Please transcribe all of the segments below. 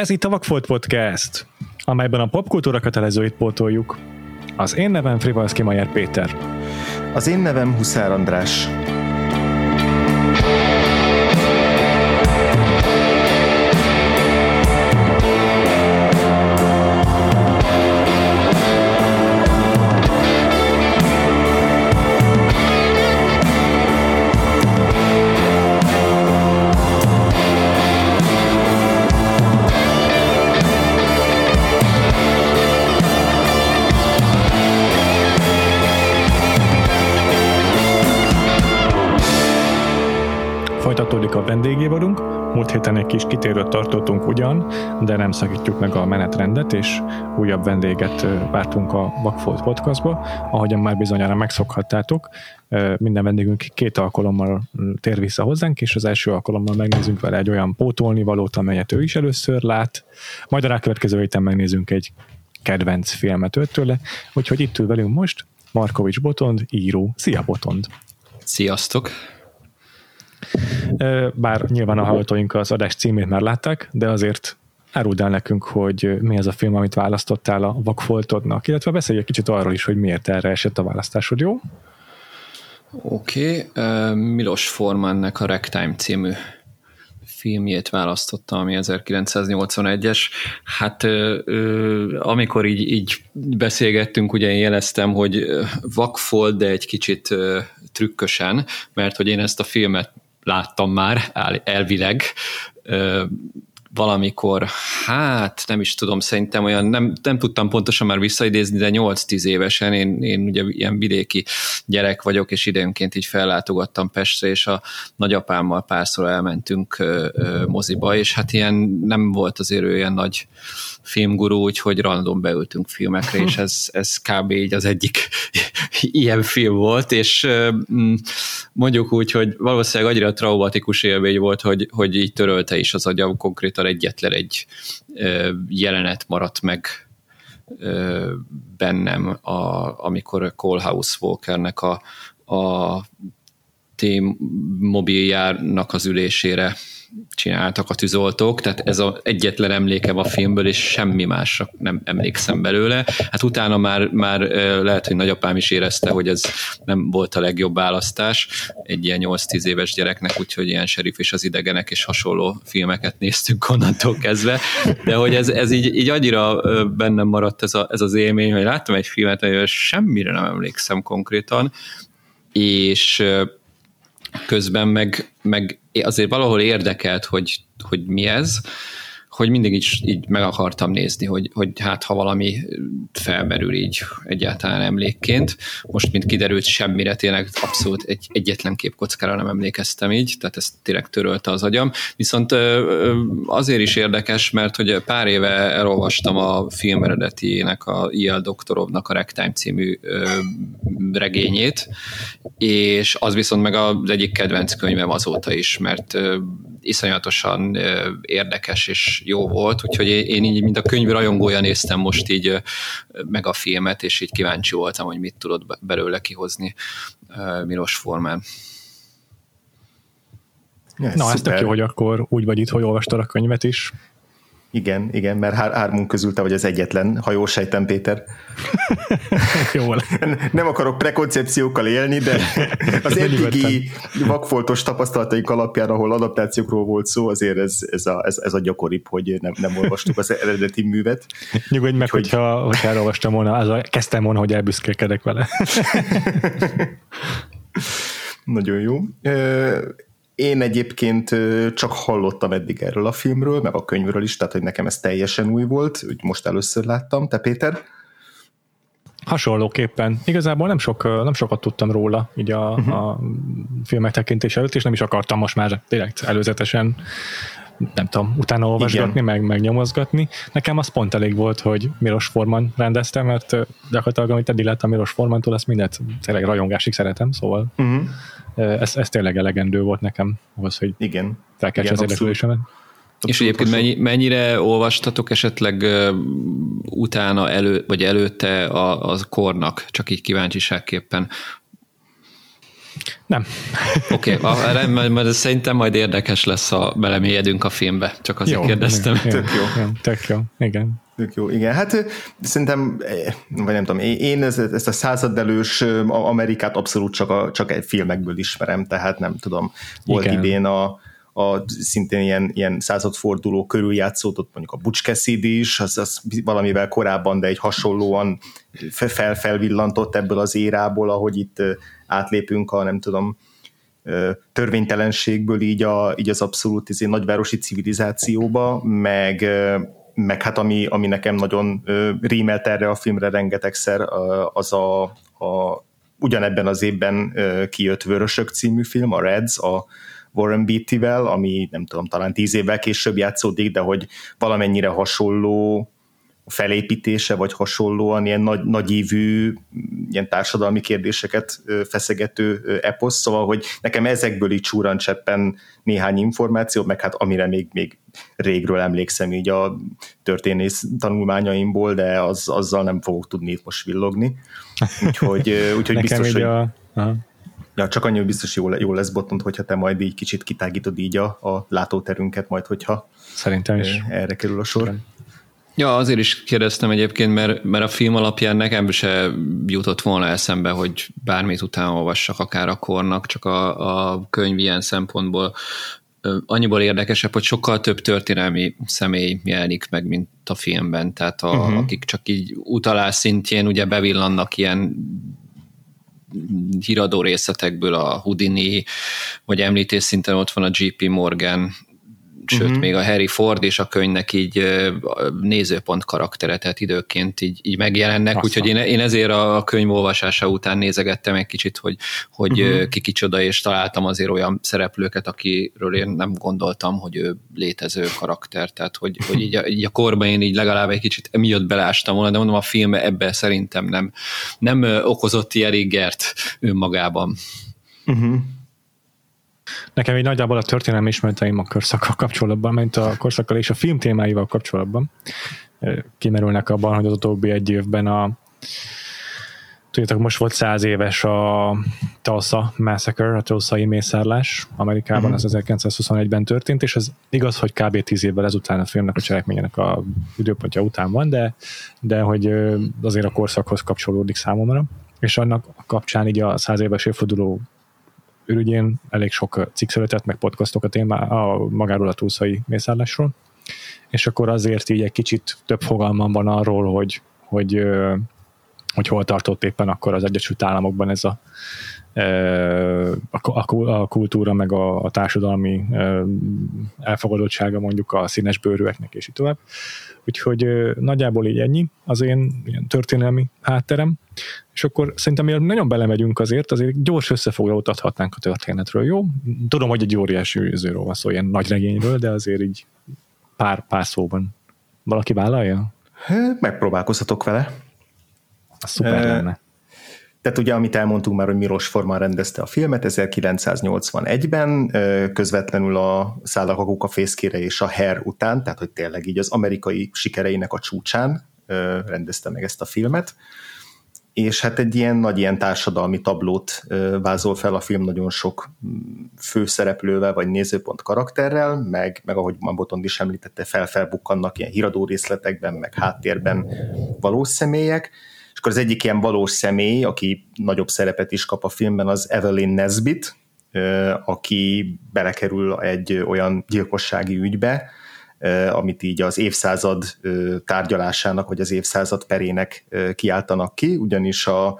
Ez itt a Vakfolt Podcast, amelyben a popkultúra kötelezőit pótoljuk. Az én nevem Frivalszki Majer Péter. Az én nevem Huszár András. Múlt héten egy kis kitérőt tartottunk ugyan, de nem szakítjuk meg a menetrendet, és újabb vendéget vártunk a Vakfolt podcastba. Ahogyan már bizonyára megszokhattátok, minden vendégünk két alkalommal tér vissza hozzánk, és az első alkalommal megnézünk vele egy olyan pótolnivalót, amelyet ő is először lát, majd a rákövetkező héten megnézünk egy kedvenc filmet tőle, úgyhogy itt ül velünk most Markovics Botond, író. Szia Botond! Sziasztok! Bár nyilván a hallgatóink az adás címét már látták, de azért áruld el nekünk, hogy mi az a film, amit választottál a vakfoltodnak, illetve beszélj egy kicsit arról is, hogy miért erre esett a választásod, jó? Oké, okay. Milos Formannek a Ragtime című filmjét választottam, ami 1981-es. Hát amikor így, így beszélgettünk, ugye én jeleztem, hogy vakfolt, de egy kicsit trükkösen, mert hogy én ezt a filmet láttam már elvileg, valamikor, hát nem is tudom, szerintem olyan, nem, nem tudtam pontosan már visszaidézni, de 8-10 évesen, én, én ugye ilyen vidéki gyerek vagyok, és időnként így fellátogattam Pestre, és a nagyapámmal párszor elmentünk ö, ö, moziba, és hát ilyen nem volt azért ő ilyen nagy filmgurú, úgyhogy random beültünk filmekre, és ez, ez kb. így az egyik ilyen film volt, és mm, mondjuk úgy, hogy valószínűleg annyira traumatikus élmény volt, hogy, hogy így törölte is az agyam, konkrétan egyetlen egy jelenet maradt meg bennem, a, amikor Cole House Walkernek a, a T-mobiljárnak az ülésére csináltak a tűzoltók, tehát ez az egyetlen emlékem a filmből, és semmi másra nem emlékszem belőle. Hát utána már, már lehet, hogy nagyapám is érezte, hogy ez nem volt a legjobb választás egy ilyen 8-10 éves gyereknek, úgyhogy ilyen Sheriff és az idegenek és hasonló filmeket néztünk onnantól kezdve, de hogy ez, ez így, így annyira bennem maradt ez, a, ez az élmény, hogy láttam egy filmet, amivel semmire nem emlékszem konkrétan, és közben meg, meg azért valahol érdekelt, hogy, hogy mi ez, hogy mindig is így meg akartam nézni, hogy, hogy hát ha valami felmerül így egyáltalán emlékként. Most, mint kiderült, semmire tényleg abszolút egy, egyetlen képkockára nem emlékeztem így, tehát ezt tényleg törölte az agyam. Viszont azért is érdekes, mert hogy pár éve elolvastam a film eredetiének, a I.L. Doktorovnak a Ragtime című regényét, és az viszont meg az egyik kedvenc könyvem azóta is, mert iszonyatosan érdekes és jó volt, úgyhogy én így, mint a könyv rajongója néztem most így meg a filmet, és így kíváncsi voltam, hogy mit tudott belőle kihozni Milos Formán. Ja, Na, ez tök jó, hogy akkor úgy vagy itt, hogy olvastad a könyvet is. Igen, igen, mert hár, hármunk közül te vagy az egyetlen, ha jól sejtem, Péter. Jól. Nem akarok prekoncepciókkal élni, de az eddigi vakfoltos tapasztalataink alapján, ahol adaptációkról volt szó, azért ez, ez, a, ez, ez a gyakoribb, hogy nem, nem olvastuk az eredeti művet. Nyugodj meg, hogy... hogyha, hogyha elolvastam volna, az a, kezdtem volna, hogy elbüszkélkedek vele. Nagyon jó. Én egyébként csak hallottam eddig erről a filmről, meg a könyvről is, tehát hogy nekem ez teljesen új volt, úgy most először láttam. Te Péter? Hasonlóképpen. Igazából nem, sok, nem sokat tudtam róla így a, uh-huh. a filmek tekintés előtt, és nem is akartam most már tényleg előzetesen nem tudom, utána olvasgatni, meg, meg nyomozgatni. Nekem az pont elég volt, hogy Milos Forman rendezte, mert gyakorlatilag amit eddig láttam Milos Formantól, azt mindent tényleg rajongásig szeretem, szóval uh-huh. Ez, ez tényleg elegendő volt nekem ahhoz, hogy Igen. felkeltse az érdeklődésemet. És egyébként mennyi, mennyire olvastatok esetleg uh, utána elő, vagy előtte a, a kornak, csak így kíváncsiságképpen, Nem. Oké, okay, mert szerintem majd érdekes lesz, ha belemélyedünk a filmbe, csak azért jó, kérdeztem. Jó, tök jó. jó. Tök jó, igen. Tök jó, igen. Hát szerintem, vagy nem tudom, én ezt a századelős Amerikát abszolút csak, a, csak egy filmekből ismerem, tehát nem tudom, volt igen. idén a, a szintén ilyen, ilyen századforduló körül játszódott mondjuk a Butch Cassidy is, az, az valamivel korábban, de egy hasonlóan felfelvillantott ebből az érából, ahogy itt átlépünk a nem tudom, törvénytelenségből így, a, így az abszolút izé, nagyvárosi civilizációba, meg, meg hát ami, ami nekem nagyon rímelt erre a filmre rengetegszer, az a, a ugyanebben az évben kijött Vörösök című film, a Reds, a Warren Beatty-vel, ami nem tudom, talán tíz évvel később játszódik, de hogy valamennyire hasonló felépítése, vagy hasonlóan ilyen nagy, nagyívű, ilyen társadalmi kérdéseket feszegető eposz, szóval, hogy nekem ezekből így csúran cseppen néhány információ, meg hát amire még, még régről emlékszem így a történész tanulmányaimból, de az, azzal nem fogok tudni itt most villogni. Úgyhogy, úgyhogy biztos, hogy... A... Ja, csak annyi, hogy biztos jó, jó lesz botont, hogyha te majd így kicsit kitágítod így a, a látóterünket, majd hogyha Szerintem is. erre kerül a sor. Ja, azért is kérdeztem egyébként, mert, mert a film alapján nekem se jutott volna eszembe, hogy bármit utána olvassak akár a kornak, csak a, a könyv ilyen szempontból annyiból érdekesebb, hogy sokkal több történelmi személy jelenik meg, mint a filmben, tehát a, uh-huh. akik csak így utalás szintjén ugye bevillannak ilyen híradó részletekből a Houdini, vagy említés szinten ott van a JP Morgan, sőt, uh-huh. még a Harry Ford és a könyvnek így nézőpont karaktere, tehát időként így, így megjelennek, úgyhogy én, én ezért a könyv olvasása után nézegettem egy kicsit, hogy, hogy uh-huh. ki kicsoda, és találtam azért olyan szereplőket, akiről én nem gondoltam, hogy ő létező karakter, tehát hogy, hogy így, a, így a korban én így legalább egy kicsit emiatt belástam volna, de mondom, a film ebbe szerintem nem, nem okozott ilyen gert önmagában. Uh-huh. Nekem egy nagyjából a történelmi ismereteim a korszakkal kapcsolatban, mint a korszakkal és a film témáival kapcsolatban kimerülnek abban, hogy az utóbbi egy évben a tudjátok, most volt száz éves a Tulsa Massacre, a Tulsai mészárlás Amerikában, uh-huh. az 1921-ben történt, és ez igaz, hogy kb. 10 évvel ezután a filmnek a cselekményének a időpontja után van, de, de hogy azért a korszakhoz kapcsolódik számomra, és annak kapcsán így a száz éves évforduló ürügyén elég sok cikk született, meg podcastok a, témá, a magáról a túlszai mészállásról, és akkor azért így egy kicsit több fogalmam van arról, hogy, hogy, hogy hol tartott éppen akkor az Egyesült Államokban ez a, a kultúra, meg a, a társadalmi elfogadottsága mondjuk a színes bőrűeknek, és így tovább. Úgyhogy nagyjából így ennyi az én ilyen történelmi hátterem, és akkor szerintem miért nagyon belemegyünk azért, azért gyors összefoglalót adhatnánk a történetről, jó? Tudom, hogy egy óriási őzőről van szó, ilyen nagy regényről, de azért így pár, pár szóban. Valaki vállalja? Megpróbálkozhatok vele. Szuper lenne. Tehát ugye, amit elmondtunk már, hogy Milos Forman rendezte a filmet 1981-ben, közvetlenül a Szállakakóka fészkére és a Her után, tehát hogy tényleg így az amerikai sikereinek a csúcsán rendezte meg ezt a filmet. És hát egy ilyen nagy ilyen társadalmi tablót vázol fel a film nagyon sok mm, főszereplővel, vagy nézőpont karakterrel, meg, meg ahogy Botond is említette, felfelbukkannak ilyen híradó részletekben, meg háttérben valós személyek, akkor az egyik ilyen valós személy, aki nagyobb szerepet is kap a filmben, az Evelyn Nesbit, aki belekerül egy olyan gyilkossági ügybe, amit így az évszázad tárgyalásának, vagy az évszázad perének kiáltanak ki, ugyanis a,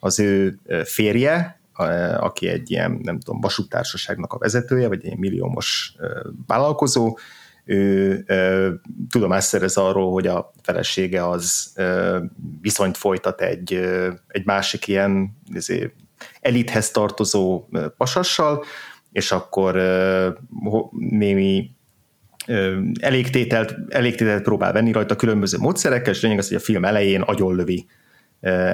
az ő férje, aki egy ilyen, nem tudom, vasútársaságnak a vezetője, vagy egy milliómos vállalkozó, ő tudomást szerez arról, hogy a felesége az viszonyt folytat egy, egy másik ilyen izé, elithez tartozó pasassal, és akkor némi elégtételt, elégtételt próbál venni rajta különböző módszerekkel, és lényeg az, hogy a film elején agyonlövi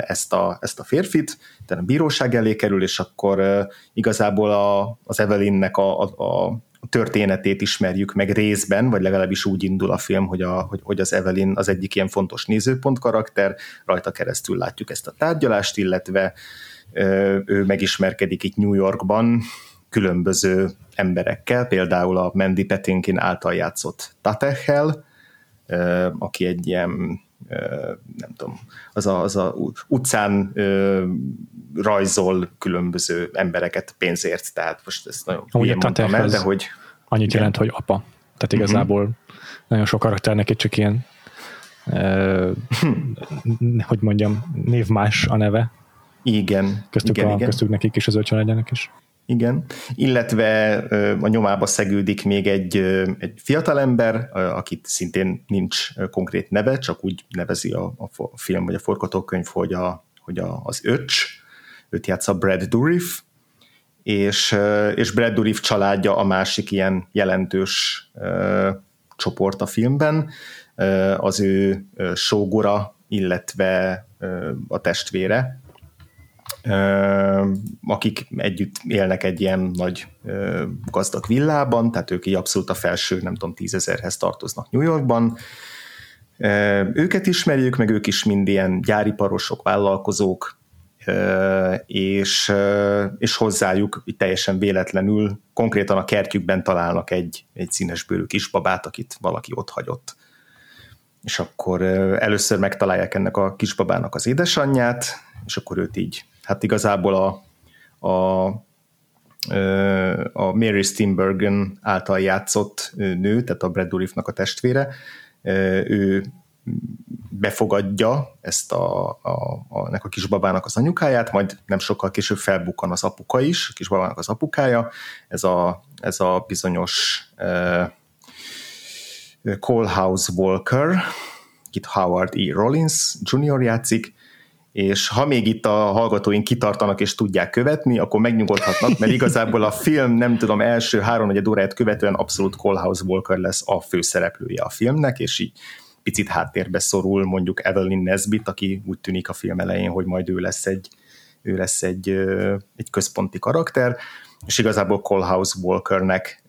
ezt a, ezt a férfit, tehát a bíróság elé kerül, és akkor igazából a, az Evelynnek a, a, a történetét ismerjük meg részben, vagy legalábbis úgy indul a film, hogy, a, hogy, hogy az Evelyn az egyik ilyen fontos nézőpont karakter, rajta keresztül látjuk ezt a tárgyalást, illetve ő megismerkedik itt New Yorkban különböző emberekkel, például a Mandy Patinkin által játszott Tatechel, aki egy ilyen nem tudom, az a, az a utcán ö, rajzol különböző embereket pénzért, tehát most ezt nagyon hülyén mondtam el, de hogy... Annyit igen. jelent, hogy apa. Tehát igazából uh-huh. nagyon sok karakternek itt csak ilyen ö, hogy mondjam, névmás a neve. Igen. Köztük, igen, a, igen. köztük nekik is az öt családjának is. Igen, illetve a nyomába szegődik még egy, egy fiatalember, akit szintén nincs konkrét neve, csak úgy nevezi a, a film vagy a forgatókönyv, hogy, a, hogy a, az öcs, őt játsza Brad Dourif, és, és Brad Dourif családja a másik ilyen jelentős csoport a filmben, az ő sógora, illetve a testvére, akik együtt élnek egy ilyen nagy gazdag villában, tehát ők így abszolút a felső, nem tudom, tízezerhez tartoznak New Yorkban. Őket ismerjük, meg ők is mind ilyen gyáriparosok, vállalkozók, és, és hozzájuk teljesen véletlenül, konkrétan a kertjükben találnak egy, egy színesbőrű kisbabát, akit valaki ott hagyott. És akkor először megtalálják ennek a kisbabának az édesanyját, és akkor őt így hát igazából a, a, a Mary Steenburgen által játszott nő, tehát a Brad Dourifnak a testvére, ő befogadja ezt a, a, a, a kisbabának az anyukáját, majd nem sokkal később felbukkan az apuka is, a kisbabának az apukája, ez a, ez a bizonyos uh, Colehouse Walker, itt Howard E. Rollins Jr. játszik, és ha még itt a hallgatóink kitartanak és tudják követni, akkor megnyugodhatnak, mert igazából a film, nem tudom, első három vagy óráját követően abszolút Colehouse Walker lesz a főszereplője a filmnek, és így picit háttérbe szorul mondjuk Evelyn Nesbit, aki úgy tűnik a film elején, hogy majd ő lesz egy, ő lesz egy, egy központi karakter, és igazából Colehouse Walkernek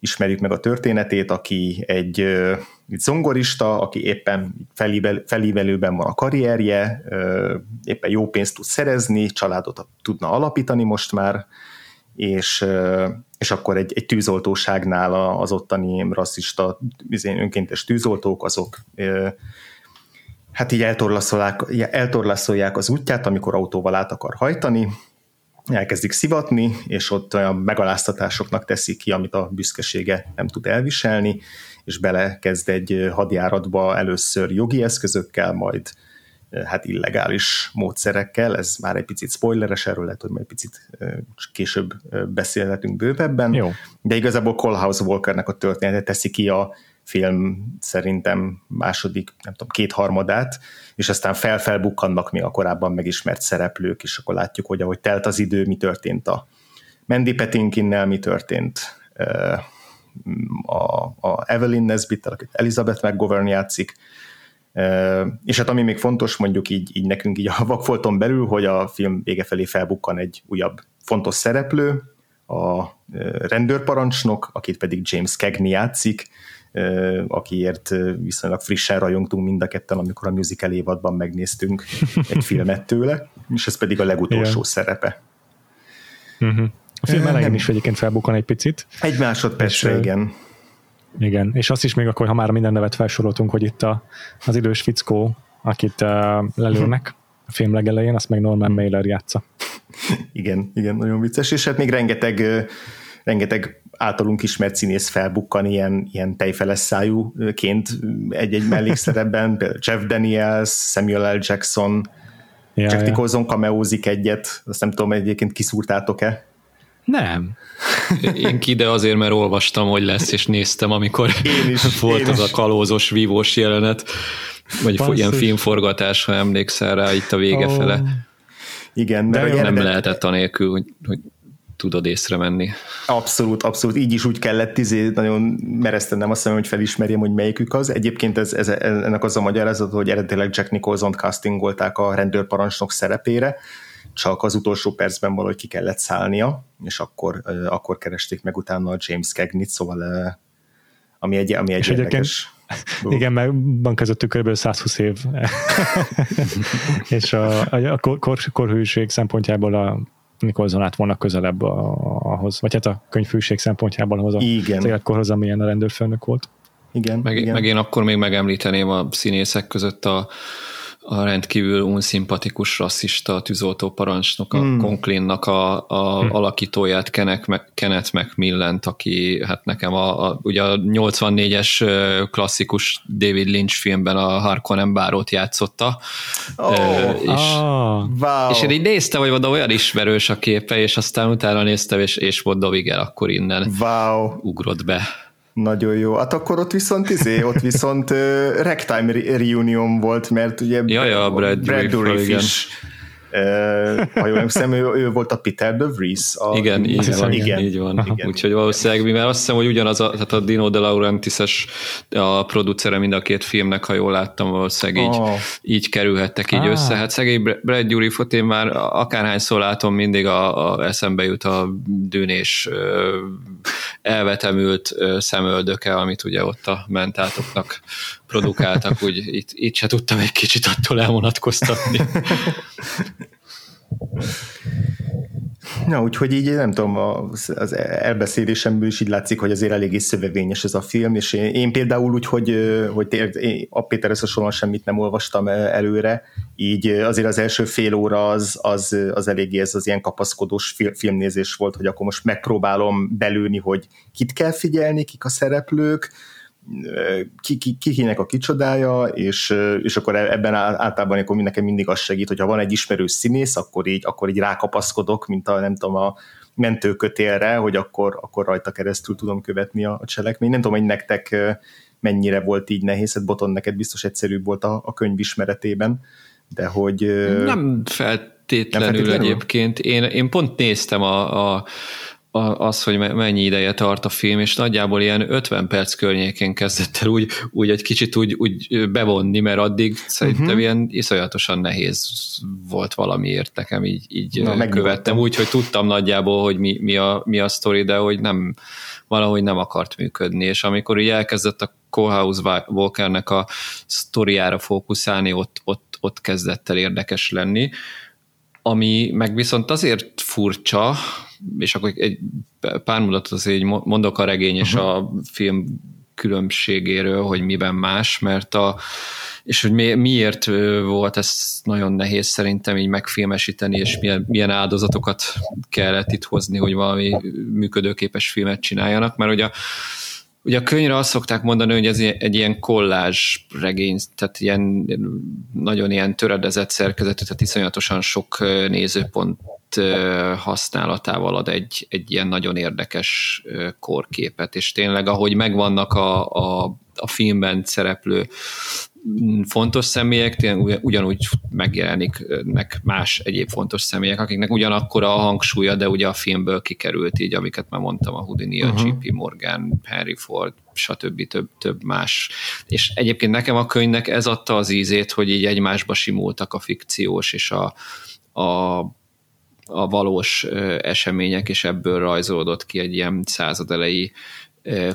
ismerjük meg a történetét, aki egy, egy zongorista, aki éppen felível, felívelőben van a karrierje, éppen jó pénzt tud szerezni, családot tudna alapítani most már, és, és akkor egy, egy tűzoltóságnál az ottani rasszista izé, önkéntes tűzoltók, azok hát így eltorlaszolják, eltorlaszolják az útját, amikor autóval át akar hajtani, elkezdik szivatni, és ott olyan megaláztatásoknak teszik ki, amit a büszkesége nem tud elviselni, és belekezd egy hadjáratba először jogi eszközökkel, majd hát illegális módszerekkel, ez már egy picit spoileres, erről lehet, hogy majd egy picit később beszélhetünk bővebben, Jó. de igazából Colehouse Walkernek a története teszi ki a film szerintem második, nem tudom, kétharmadát, és aztán felfelbukkannak még a korábban megismert szereplők, és akkor látjuk, hogy ahogy telt az idő, mi történt a Mandy Patinkinnel, mi történt a, a Evelyn nesbitt akit Elizabeth McGovern játszik, és hát ami még fontos mondjuk így, így nekünk így a vakfolton belül, hogy a film vége felé felbukkan egy újabb fontos szereplő, a rendőrparancsnok, akit pedig James Cagney játszik, akiért viszonylag frissen rajongtunk mind a ketten, amikor a musical évadban megnéztünk egy filmet tőle, és ez pedig a legutolsó Igen. szerepe. Uh-huh. A film elején is egyébként felbukkan egy picit. Egy másodpercre, igen. Igen, és azt is még akkor, ha már minden nevet felsoroltunk, hogy itt a, az idős fickó, akit uh, lelőnek a film legelején, azt meg Norman Mailer játsza. Igen, igen, nagyon vicces, és hát még rengeteg rengeteg általunk ismert színész felbukkan ilyen, ilyen tejfeles szájúként egy-egy mellékszerepben, például Jeff Daniels, Samuel L. Jackson, ja, Jack Nicholson kameózik egyet, azt nem tudom, egyébként kiszúrtátok-e? Nem. Én ki, de azért, mert olvastam, hogy lesz, és néztem, amikor én is, volt én az is. a kalózos, vívós jelenet, vagy Basszus. ilyen filmforgatás, ha emlékszel rá itt a vége oh. fele. Igen, mert nem eredet... lehetett anélkül, hogy, hogy tudod észrevenni. Abszolút, abszolút. Így is úgy kellett izé, nagyon meresztenem azt mondom, hogy felismerjem, hogy melyikük az. Egyébként ez, ez, ennek az a magyarázat, hogy eredetileg Jack Nicholson castingolták a rendőrparancsnok szerepére, csak az utolsó percben valahogy ki kellett szállnia, és akkor, akkor keresték meg utána a James Cagney-t, szóval ami egy, ami egy és érdekes. Uh. Igen, mert van közöttük kb. 120 év. és a, a, a kor, korhűség szempontjából a Nicholson át volna közelebb a, ahhoz, vagy hát a könyvfűség szempontjából ahhoz a igen. életkorhoz, amilyen a rendőrfőnök volt. Igen, meg, igen. meg én akkor még megemlíteném a színészek között a a rendkívül unszimpatikus, rasszista tűzoltó parancsnok, a mm. Conklinnak a, a mm. alakítóját, Kenek, Kenneth McMillan, aki hát nekem a, a, ugye a 84-es klasszikus David Lynch filmben a Harkonnen bárót játszotta. Oh, és, oh, wow. és én így néztem, hogy mondom, olyan ismerős a képe, és aztán utána néztem, és, és volt Dovigel akkor innen wow. ugrott be. Nagyon jó. Hát akkor ott viszont izé, ott viszont uh, ragtime reunion volt, mert ugye ja, ja, Brad, Brad Dourif is ha jól emlékszem, ő, ő volt a Peter de Vries. A, igen, így van, igen, így van. Igen. Úgyhogy valószínűleg, mivel azt hiszem, hogy ugyanaz a, tehát a Dino De Laurentiis a producere mind a két filmnek, ha jól láttam, valószínűleg így, oh. így kerülhettek így ah. össze. Hát szegény Brad Dourifot én már akárhányszor látom, mindig a, a eszembe jut a dűnés elvetemült szemöldöke, amit ugye ott a mentátoknak produkáltak, úgy itt, itt se tudtam egy kicsit attól elvonatkoztatni. Na, úgyhogy így nem tudom, az elbeszélésemből is így látszik, hogy azért eléggé szövevényes ez a film, és én, én például úgy, hogy, hogy én a Péterhez hasonlóan semmit nem olvastam előre, így azért az első fél óra az, az, az eléggé ez az ilyen kapaszkodós filmnézés volt, hogy akkor most megpróbálom belőni, hogy kit kell figyelni, kik a szereplők, ki, ki, ki kinek a kicsodája, és, és akkor ebben általában akkor nekem mindig az segít, hogyha van egy ismerős színész, akkor így, akkor így rákapaszkodok, mint a nem tudom, a mentőkötélre, hogy akkor, akkor rajta keresztül tudom követni a, a cselekményt. Nem tudom, hogy nektek mennyire volt így nehéz, hát Boton neked biztos egyszerűbb volt a, a könyv ismeretében, de hogy... Nem feltétlenül, nem feltétlenül? egyébként. Én, én pont néztem a, a az, hogy mennyi ideje tart a film, és nagyjából ilyen 50 perc környékén kezdett el úgy, úgy egy kicsit úgy, úgy bevonni, mert addig szerintem uh-huh. ilyen iszonyatosan nehéz volt valamiért nekem így, így Na, követtem, úgy, hogy tudtam nagyjából, hogy mi, mi, a, mi a sztori, de hogy nem, valahogy nem akart működni, és amikor így elkezdett a Kohlhaus Walkernek a sztoriára fókuszálni, ott, ott, ott kezdett el érdekes lenni, ami meg viszont azért furcsa, és akkor egy pár mondatot azért így mondok a regény és uh-huh. a film különbségéről, hogy miben más, mert a, és hogy mi, miért volt ez nagyon nehéz szerintem így megfilmesíteni, és milyen, milyen áldozatokat kellett itt hozni, hogy valami működőképes filmet csináljanak, mert ugye a, Ugye a könyvre azt szokták mondani, hogy ez egy ilyen kollázs regény, tehát ilyen nagyon ilyen töredezett szerkezetű, tehát iszonyatosan sok nézőpont használatával ad egy, egy ilyen nagyon érdekes korképet, és tényleg ahogy megvannak a, a, a filmben szereplő fontos személyek, ugyanúgy megjelennek más egyéb fontos személyek, akiknek ugyanakkor a hangsúlya, de ugye a filmből kikerült így, amiket már mondtam, a Houdini, uh-huh. a JP Morgan, Harry Ford, stb. Több, több más. És egyébként nekem a könyvnek ez adta az ízét, hogy így egymásba simultak a fikciós és a, a a valós események, és ebből rajzolódott ki egy ilyen századelei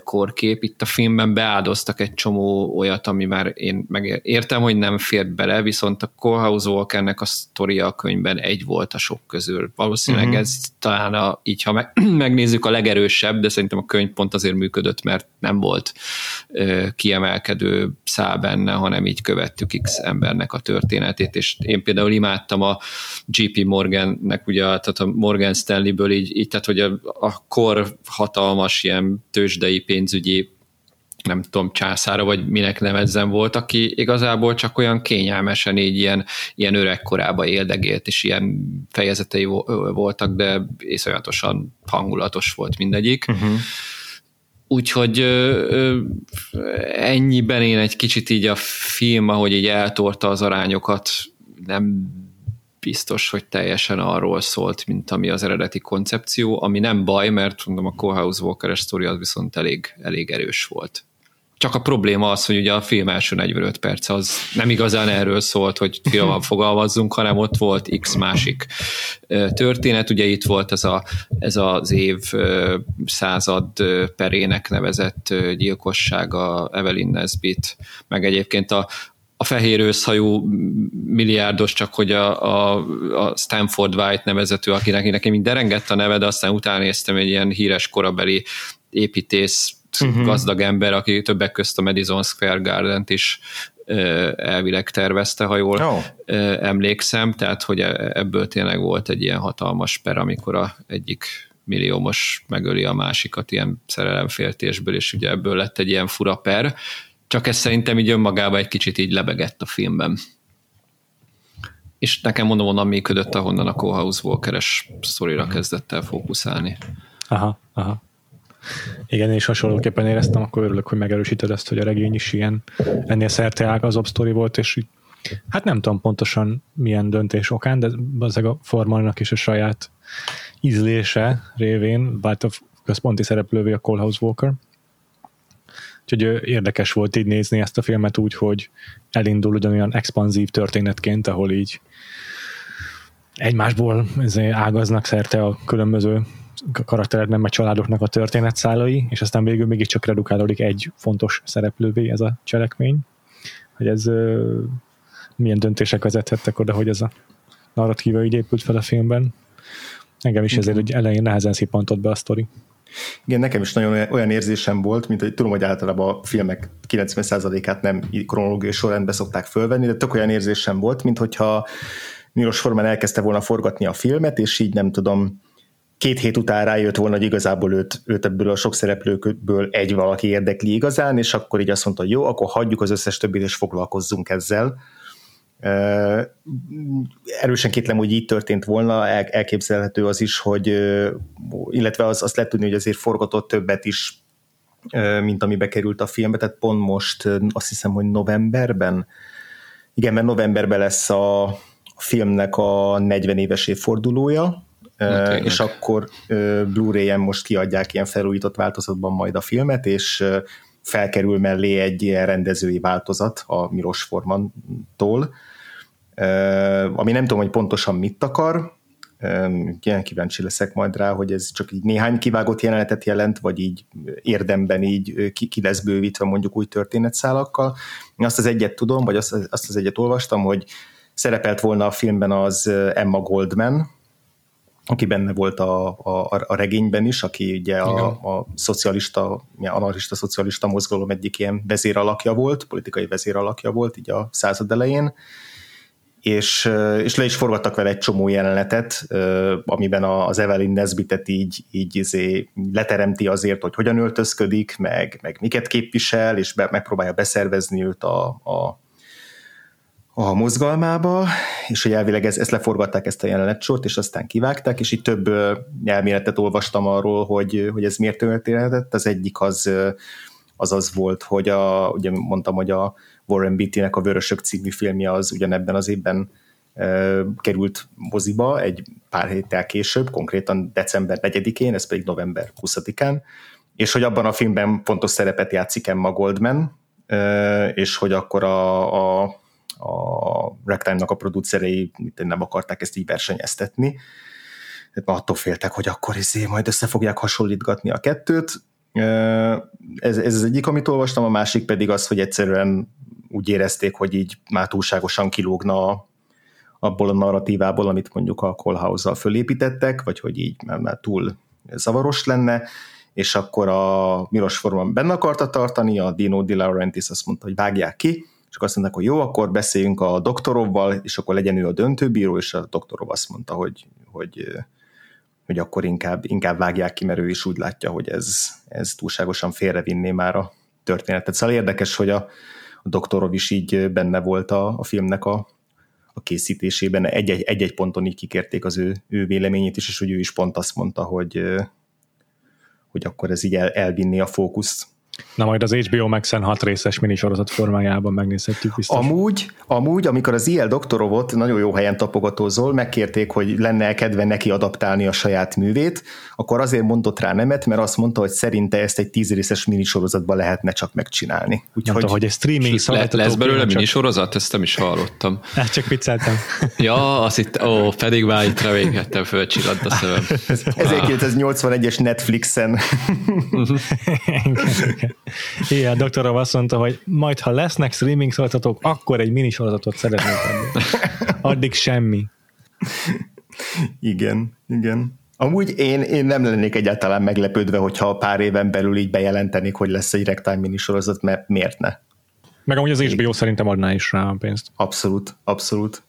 korkép. Itt a filmben beáldoztak egy csomó olyat, ami már én meg értem, hogy nem fért bele, viszont a Kohlhaus Walkernek a sztoria a könyvben egy volt a sok közül. Valószínűleg uh-huh. ez talán a, így, ha meg, megnézzük a legerősebb, de szerintem a könyv pont azért működött, mert nem volt ö, kiemelkedő szál benne, hanem így követtük X embernek a történetét, és én például imádtam a JP Morgannek, ugye, tehát a Morgan Stanleyből így, így tehát hogy a, a kor hatalmas ilyen tőzs tőzsdei pénzügyi nem tudom, császára, vagy minek nevezzem volt, aki igazából csak olyan kényelmesen így ilyen, ilyen öregkorába éldegélt, és ilyen fejezetei voltak, de iszonyatosan hangulatos volt mindegyik. Uh-huh. Úgyhogy ö, ennyiben én egy kicsit így a film, ahogy így eltorta az arányokat, nem biztos, hogy teljesen arról szólt, mint ami az eredeti koncepció, ami nem baj, mert mondom, a Kohlhaus Walker-es sztori az viszont elég, elég erős volt. Csak a probléma az, hogy ugye a film első 45 perc az nem igazán erről szólt, hogy finoman fogalmazzunk, hanem ott volt x másik történet. Ugye itt volt ez, a, ez az év század perének nevezett gyilkossága Evelyn Nesbit, meg egyébként a, a fehér őszhajú milliárdos, csak hogy a, a, a Stanford White nevezető, akinek nekem mind derengett a neve, de aztán utána néztem egy ilyen híres korabeli építész uh-huh. gazdag ember, aki többek közt a Madison Square Garden-t is elvileg tervezte, ha jól oh. emlékszem, tehát hogy e, ebből tényleg volt egy ilyen hatalmas per, amikor a egyik milliómos megöli a másikat ilyen szerelemféltésből, és ugye ebből lett egy ilyen fura per, csak ez szerintem így önmagában egy kicsit így lebegett a filmben. És nekem mondom, onnan működött, ahonnan a Cohouse Walker-es szorira kezdett el fókuszálni. Aha, aha. Igen, és hasonlóképpen éreztem, akkor örülök, hogy megerősíted ezt, hogy a regény is ilyen ennél szerte ágazabb sztori volt, és így, hát nem tudom pontosan milyen döntés okán, de az a formalnak is a saját ízlése révén vált a központi szereplővé a Colehouse Walker. Úgyhogy érdekes volt így nézni ezt a filmet úgy, hogy elindul ugyanolyan expanzív történetként, ahol így egymásból ágaznak szerte a különböző karakterek, nem a családoknak a történetszálai, és aztán végül mégiscsak redukálódik egy fontos szereplővé ez a cselekmény, hogy ez milyen döntések vezethettek oda, hogy ez a narratíva így épült fel a filmben. Engem is ezért, hogy elején nehezen szippantott be a sztori. Igen, nekem is nagyon olyan érzésem volt, mint hogy tudom, hogy általában a filmek 90%-át nem kronológiai sorrendbe szokták fölvenni, de tök olyan érzésem volt, mint hogyha Milos Forman elkezdte volna forgatni a filmet, és így nem tudom, két hét után rájött volna, hogy igazából őt, őt ebből a sok szereplőkből egy valaki érdekli igazán, és akkor így azt mondta, hogy jó, akkor hagyjuk az összes többit, és foglalkozzunk ezzel. Erősen kétlem, hogy így történt volna, elképzelhető az is, hogy illetve az, azt lehet tudni, hogy azért forgatott többet is, mint ami bekerült a filmbe, tehát pont most azt hiszem, hogy novemberben, igen, mert novemberben lesz a, filmnek a 40 éves évfordulója, Na, és akkor Blu-ray-en most kiadják ilyen felújított változatban majd a filmet, és felkerül mellé egy ilyen rendezői változat a Milos Formantól, ami nem tudom, hogy pontosan mit akar, ilyen kíváncsi leszek majd rá, hogy ez csak így néhány kivágott jelenetet jelent, vagy így érdemben így ki, ki lesz bővítve mondjuk új történetszálakkal. Azt az egyet tudom, vagy azt, azt az egyet olvastam, hogy szerepelt volna a filmben az Emma Goldman, aki benne volt a, a, a regényben is, aki ugye a, a szocialista, anarchista szocialista mozgalom egyik ilyen vezéralakja volt, politikai vezéralakja volt így a század elején, és, és le is forgattak vele egy csomó jelenetet, amiben az Evelyn Nesbitet így, így izé leteremti azért, hogy hogyan öltözködik, meg, meg miket képvisel, és be, megpróbálja beszervezni őt a, a a mozgalmába, és hogy elvileg ez, ezt leforgatták ezt a jelenetsort, és aztán kivágták, és itt több elméletet olvastam arról, hogy, hogy ez miért történhetett. Az egyik az, az az volt, hogy a, ugye mondtam, hogy a Warren Beatty-nek a Vörösök című filmje az ugyanebben az évben e, került moziba egy pár héttel később, konkrétan december 4-én, ez pedig november 20-án, és hogy abban a filmben fontos szerepet játszik Emma Goldman, e, és hogy akkor a, a a Ragtime-nak a producerei nem akarták ezt így versenyeztetni, tehát attól féltek, hogy akkor izé majd össze fogják hasonlítgatni a kettőt. Ez, ez az egyik, amit olvastam, a másik pedig az, hogy egyszerűen úgy érezték, hogy így már túlságosan kilógna abból a narratívából, amit mondjuk a Callhouse-zal fölépítettek, vagy hogy így már, már túl zavaros lenne, és akkor a Milos Forman benne akarta tartani, a Dino Di Laurentiis azt mondta, hogy vágják ki, akkor azt mondták, hogy jó, akkor beszéljünk a doktorovval, és akkor legyen ő a döntőbíró, és a doktorov azt mondta, hogy, hogy, hogy akkor inkább, inkább vágják ki, mert ő is úgy látja, hogy ez, ez túlságosan félrevinné már a történetet. Szóval érdekes, hogy a, a doktorov is így benne volt a, a filmnek a, a készítésében. Egy-egy, egy-egy ponton így kikérték az ő, ő véleményét is, és hogy ő is pont azt mondta, hogy, hogy akkor ez így el, elvinni a fókuszt Na majd az HBO Max-en hat részes minisorozat formájában megnézhetjük biztos. Amúgy, amúgy, amikor az IL Doktorovot nagyon jó helyen tapogatózol, megkérték, hogy lenne kedve neki adaptálni a saját művét, akkor azért mondott rá nemet, mert azt mondta, hogy szerinte ezt egy tíz részes minisorozatban lehetne csak megcsinálni. Úgyhogy Mondta, hogy egy streaming le, lesz belőle minisorozat? Ezt nem is hallottam. Hát csak vicceltem. ja, azt itt, ó, pedig már itt reménykedtem, fölcsillant a szemem. 1981-es Netflixen. Igen, a doktorom azt mondta, hogy majd ha lesznek streaming szolgáltatók, akkor egy mini sorozatot szeretnék adni. Addig semmi. Igen, igen. Amúgy én, én nem lennék egyáltalán meglepődve, hogyha pár éven belül így bejelentenék, hogy lesz egy Rectime mini sorozat, mert miért ne? Meg amúgy az HBO szerintem adná is rá a pénzt. Abszolút, abszolút.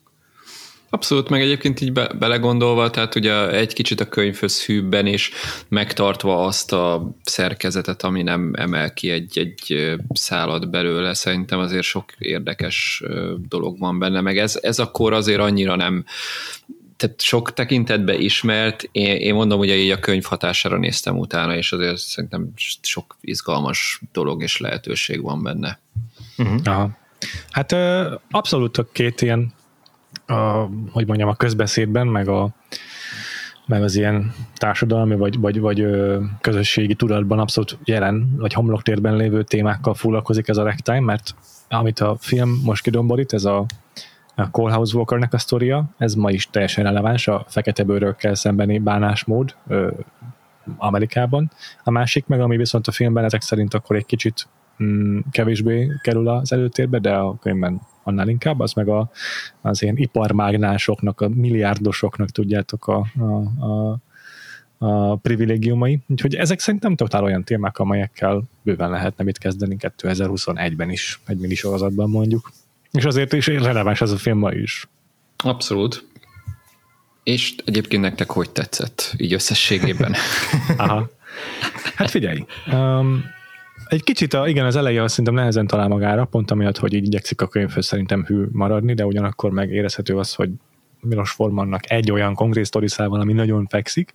Abszolút, meg egyébként így be, belegondolva, tehát ugye egy kicsit a könyvhöz hűbben és megtartva azt a szerkezetet, ami nem emel ki egy, egy szállat belőle, szerintem azért sok érdekes dolog van benne, meg ez, ez akkor azért annyira nem tehát sok tekintetbe ismert, én, én mondom, hogy így a könyv hatására néztem utána, és azért szerintem sok izgalmas dolog és lehetőség van benne. Uh-huh. Aha. Hát abszolút a két ilyen a, hogy mondjam, a közbeszédben, meg, a, meg az ilyen társadalmi vagy, vagy, vagy közösségi tudatban abszolút jelen, vagy homloktérben lévő témákkal foglalkozik ez a ragtime, mert amit a film most kidomborít, ez a, a Colehouse Walkernek a sztoria, ez ma is teljesen releváns, a fekete bőrökkel szembeni bánásmód ö, Amerikában. A másik meg, ami viszont a filmben ezek szerint akkor egy kicsit mm, kevésbé kerül az előtérbe, de a könyvben annál inkább, az meg a, az ilyen iparmágnásoknak, a milliárdosoknak tudjátok a, a, a, a privilégiumai. Úgyhogy ezek szerintem totál olyan témák, amelyekkel bőven lehetne mit kezdeni 2021-ben is, egy minisorozatban mondjuk. És azért is releváns ez a film ma is. Abszolút. És egyébként nektek hogy tetszett, így összességében? Aha. Hát figyelj, um, egy kicsit, a, igen, az eleje azt szerintem nehezen talál magára, pont amiatt, hogy így igyekszik a könyvhöz szerintem hű maradni, de ugyanakkor meg érezhető az, hogy Milos Formannak egy olyan konkrét sztoriszával, ami nagyon fekszik,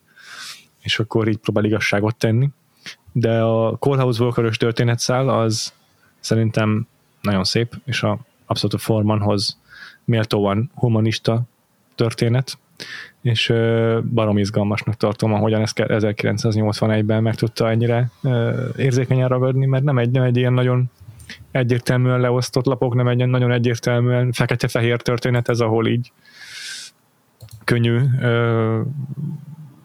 és akkor így próbál igazságot tenni. De a Courthouse Walker-ös történetszál az szerintem nagyon szép, és a abszolút a Formanhoz méltóan humanista történet, és barom izgalmasnak tartom, ahogyan ezt 1981-ben meg tudta ennyire érzékenyen ragadni, mert nem egy, nem egy ilyen nagyon egyértelműen leosztott lapok, nem egy nagyon egyértelműen fekete-fehér történet ez, ahol így könnyű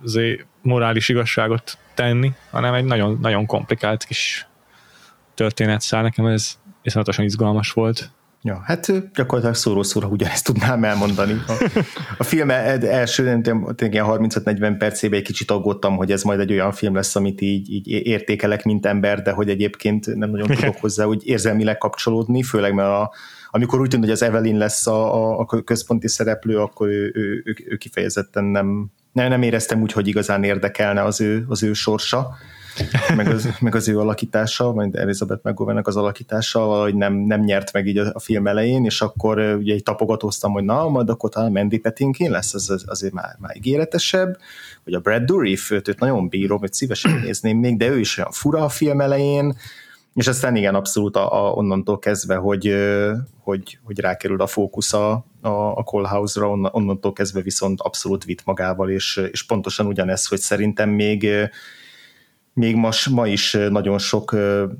azért morális igazságot tenni, hanem egy nagyon, nagyon komplikált kis történetszál. Nekem ez iszonyatosan izgalmas volt. Ja, hát gyakorlatilag szóró-szóra ugyanezt tudnám elmondani. A, a film első ilyen 35-40 percében egy kicsit aggódtam, hogy ez majd egy olyan film lesz, amit így, így értékelek, mint ember, de hogy egyébként nem nagyon tudok hozzá úgy érzelmileg kapcsolódni, főleg mert a, amikor úgy tűnt, hogy az Evelyn lesz a, a, a központi szereplő, akkor ő, ő, ő, ő kifejezetten nem, nem, nem éreztem úgy, hogy igazán érdekelne az ő, az ő sorsa meg az, meg az ő alakítása, majd Elizabeth mcgovern az alakítása, hogy nem, nem nyert meg így a, a film elején, és akkor ugye egy tapogatóztam, hogy na, majd akkor talán Mandy Patinkin lesz, az, az azért már, már ígéretesebb, vagy a Brad Dourif, őt, őt nagyon bírom, hogy szívesen nézném még, de ő is olyan fura a film elején, és aztán igen, abszolút a, a, onnantól kezdve, hogy, hogy, hogy rákerül a fókusz a, a, a Callhouse-ra, onnantól kezdve viszont abszolút vitt magával, és, és pontosan ugyanez, hogy szerintem még még most, ma is nagyon sok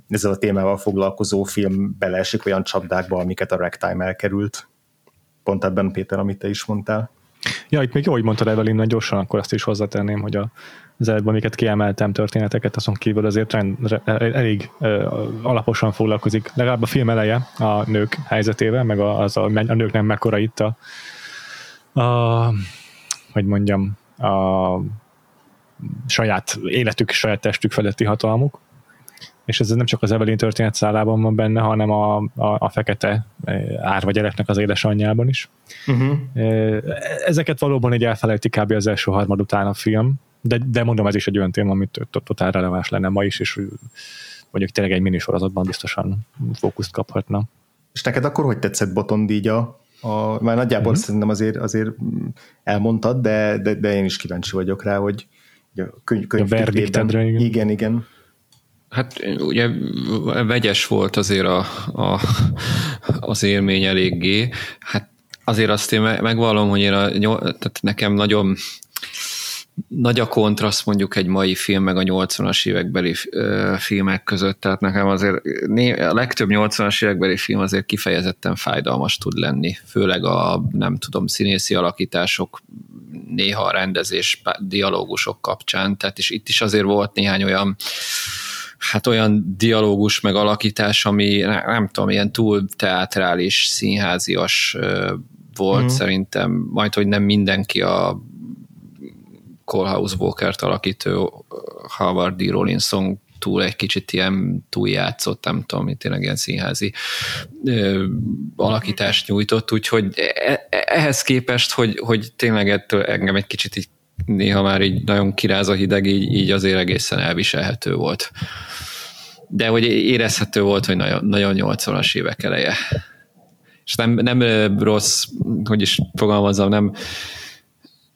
ezzel a témával foglalkozó film beleesik olyan csapdákba, amiket a Ragtime elkerült. Pont ebben, Péter, amit te is mondtál. Ja, itt még jó, hogy mondtad Evelyn, nagyon gyorsan akkor azt is hozzátenném, hogy a, az előbb, amiket kiemeltem történeteket, azon kívül azért rend, elég alaposan foglalkozik, legalább a film eleje a nők helyzetével, meg a, az a, a nők nem mekkora itt a, a hogy mondjam, a saját életük, saját testük feletti hatalmuk, és ez nem csak az Evelyn történet szállában van benne, hanem a, a, a fekete eh, árva gyereknek az édesanyjában is. Uh-huh. Ezeket valóban egy elfelejti kb. az első harmad után a film, de, de mondom, ez is egy olyan téma, amit totál releváns lenne ma is, és mondjuk tényleg egy minisorozatban biztosan fókuszt kaphatna. És neked akkor hogy tetszett Botond így a, a már nagyjából uh-huh. szerintem azért, azért elmondtad, de, de, de én is kíváncsi vagyok rá, hogy könyv, könyv a igen. igen, igen. Hát ugye vegyes volt azért a, a, az élmény eléggé. Hát azért azt én megvallom, hogy én a, tehát nekem nagyon nagy a kontraszt mondjuk egy mai film meg a 80-as évekbeli filmek között, tehát nekem azért a legtöbb 80-as évekbeli film azért kifejezetten fájdalmas tud lenni, főleg a nem tudom, színészi alakítások, néha a rendezés, dialógusok kapcsán, tehát és itt is azért volt néhány olyan hát olyan dialógus meg alakítás, ami nem, tudom, ilyen túl teátrális, színházias volt mm. szerintem, majd, hogy nem mindenki a Colehouse Walker-t alakító Howard D. Rollinson túl egy kicsit ilyen túljátszott, nem tudom, tényleg ilyen színházi ö, alakítást nyújtott, úgyhogy e, e, ehhez képest, hogy, hogy tényleg ettől engem egy kicsit így néha már így nagyon kiráz a hideg, így, így azért egészen elviselhető volt. De hogy érezhető volt, hogy nagyon, nagyon 80-as évek eleje. És nem, nem rossz, hogy is fogalmazom, nem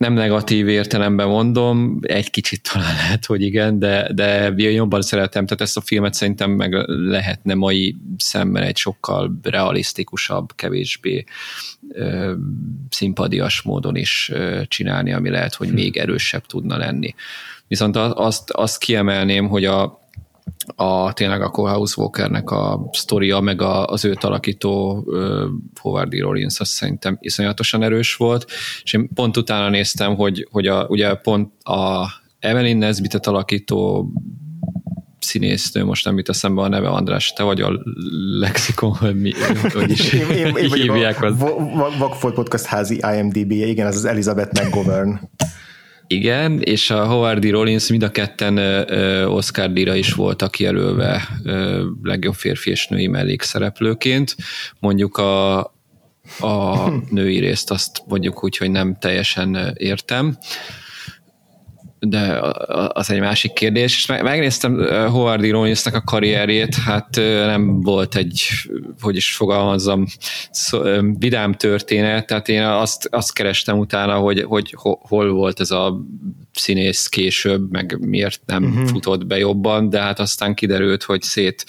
nem negatív értelemben mondom, egy kicsit talán lehet, hogy igen, de, de jobban szeretem, tehát ezt a filmet szerintem meg lehetne mai szemben egy sokkal realisztikusabb, kevésbé ö, szimpadias módon is ö, csinálni, ami lehet, hogy hm. még erősebb tudna lenni. Viszont azt, azt kiemelném, hogy a, a tényleg a Colehouse Walkernek a sztoria, meg a, az őt alakító uh, Howard D. Rollins azt szerintem iszonyatosan erős volt, és én pont utána néztem, hogy, hogy a, ugye pont a Evelyn Nesbitet alakító színésznő, most nem jut eszembe a neve, András, te vagy a lexikon, hogy, mi, hogy is én, én, én hívják. A Vagfolt Podcast házi IMDb-je, igen, ez az Elizabeth McGovern. Igen, és a Howard D. Rollins mind a ketten Oscar díjra is voltak jelölve legjobb férfi és női mellékszereplőként. Mondjuk a, a női részt azt mondjuk úgy, hogy nem teljesen értem de az egy másik kérdés. És megnéztem Howard Ironisnak a karrierjét, hát nem volt egy, hogy is fogalmazzam, vidám történet, tehát én azt, azt kerestem utána, hogy, hogy hol volt ez a színész később, meg miért nem uh-huh. futott be jobban, de hát aztán kiderült, hogy szét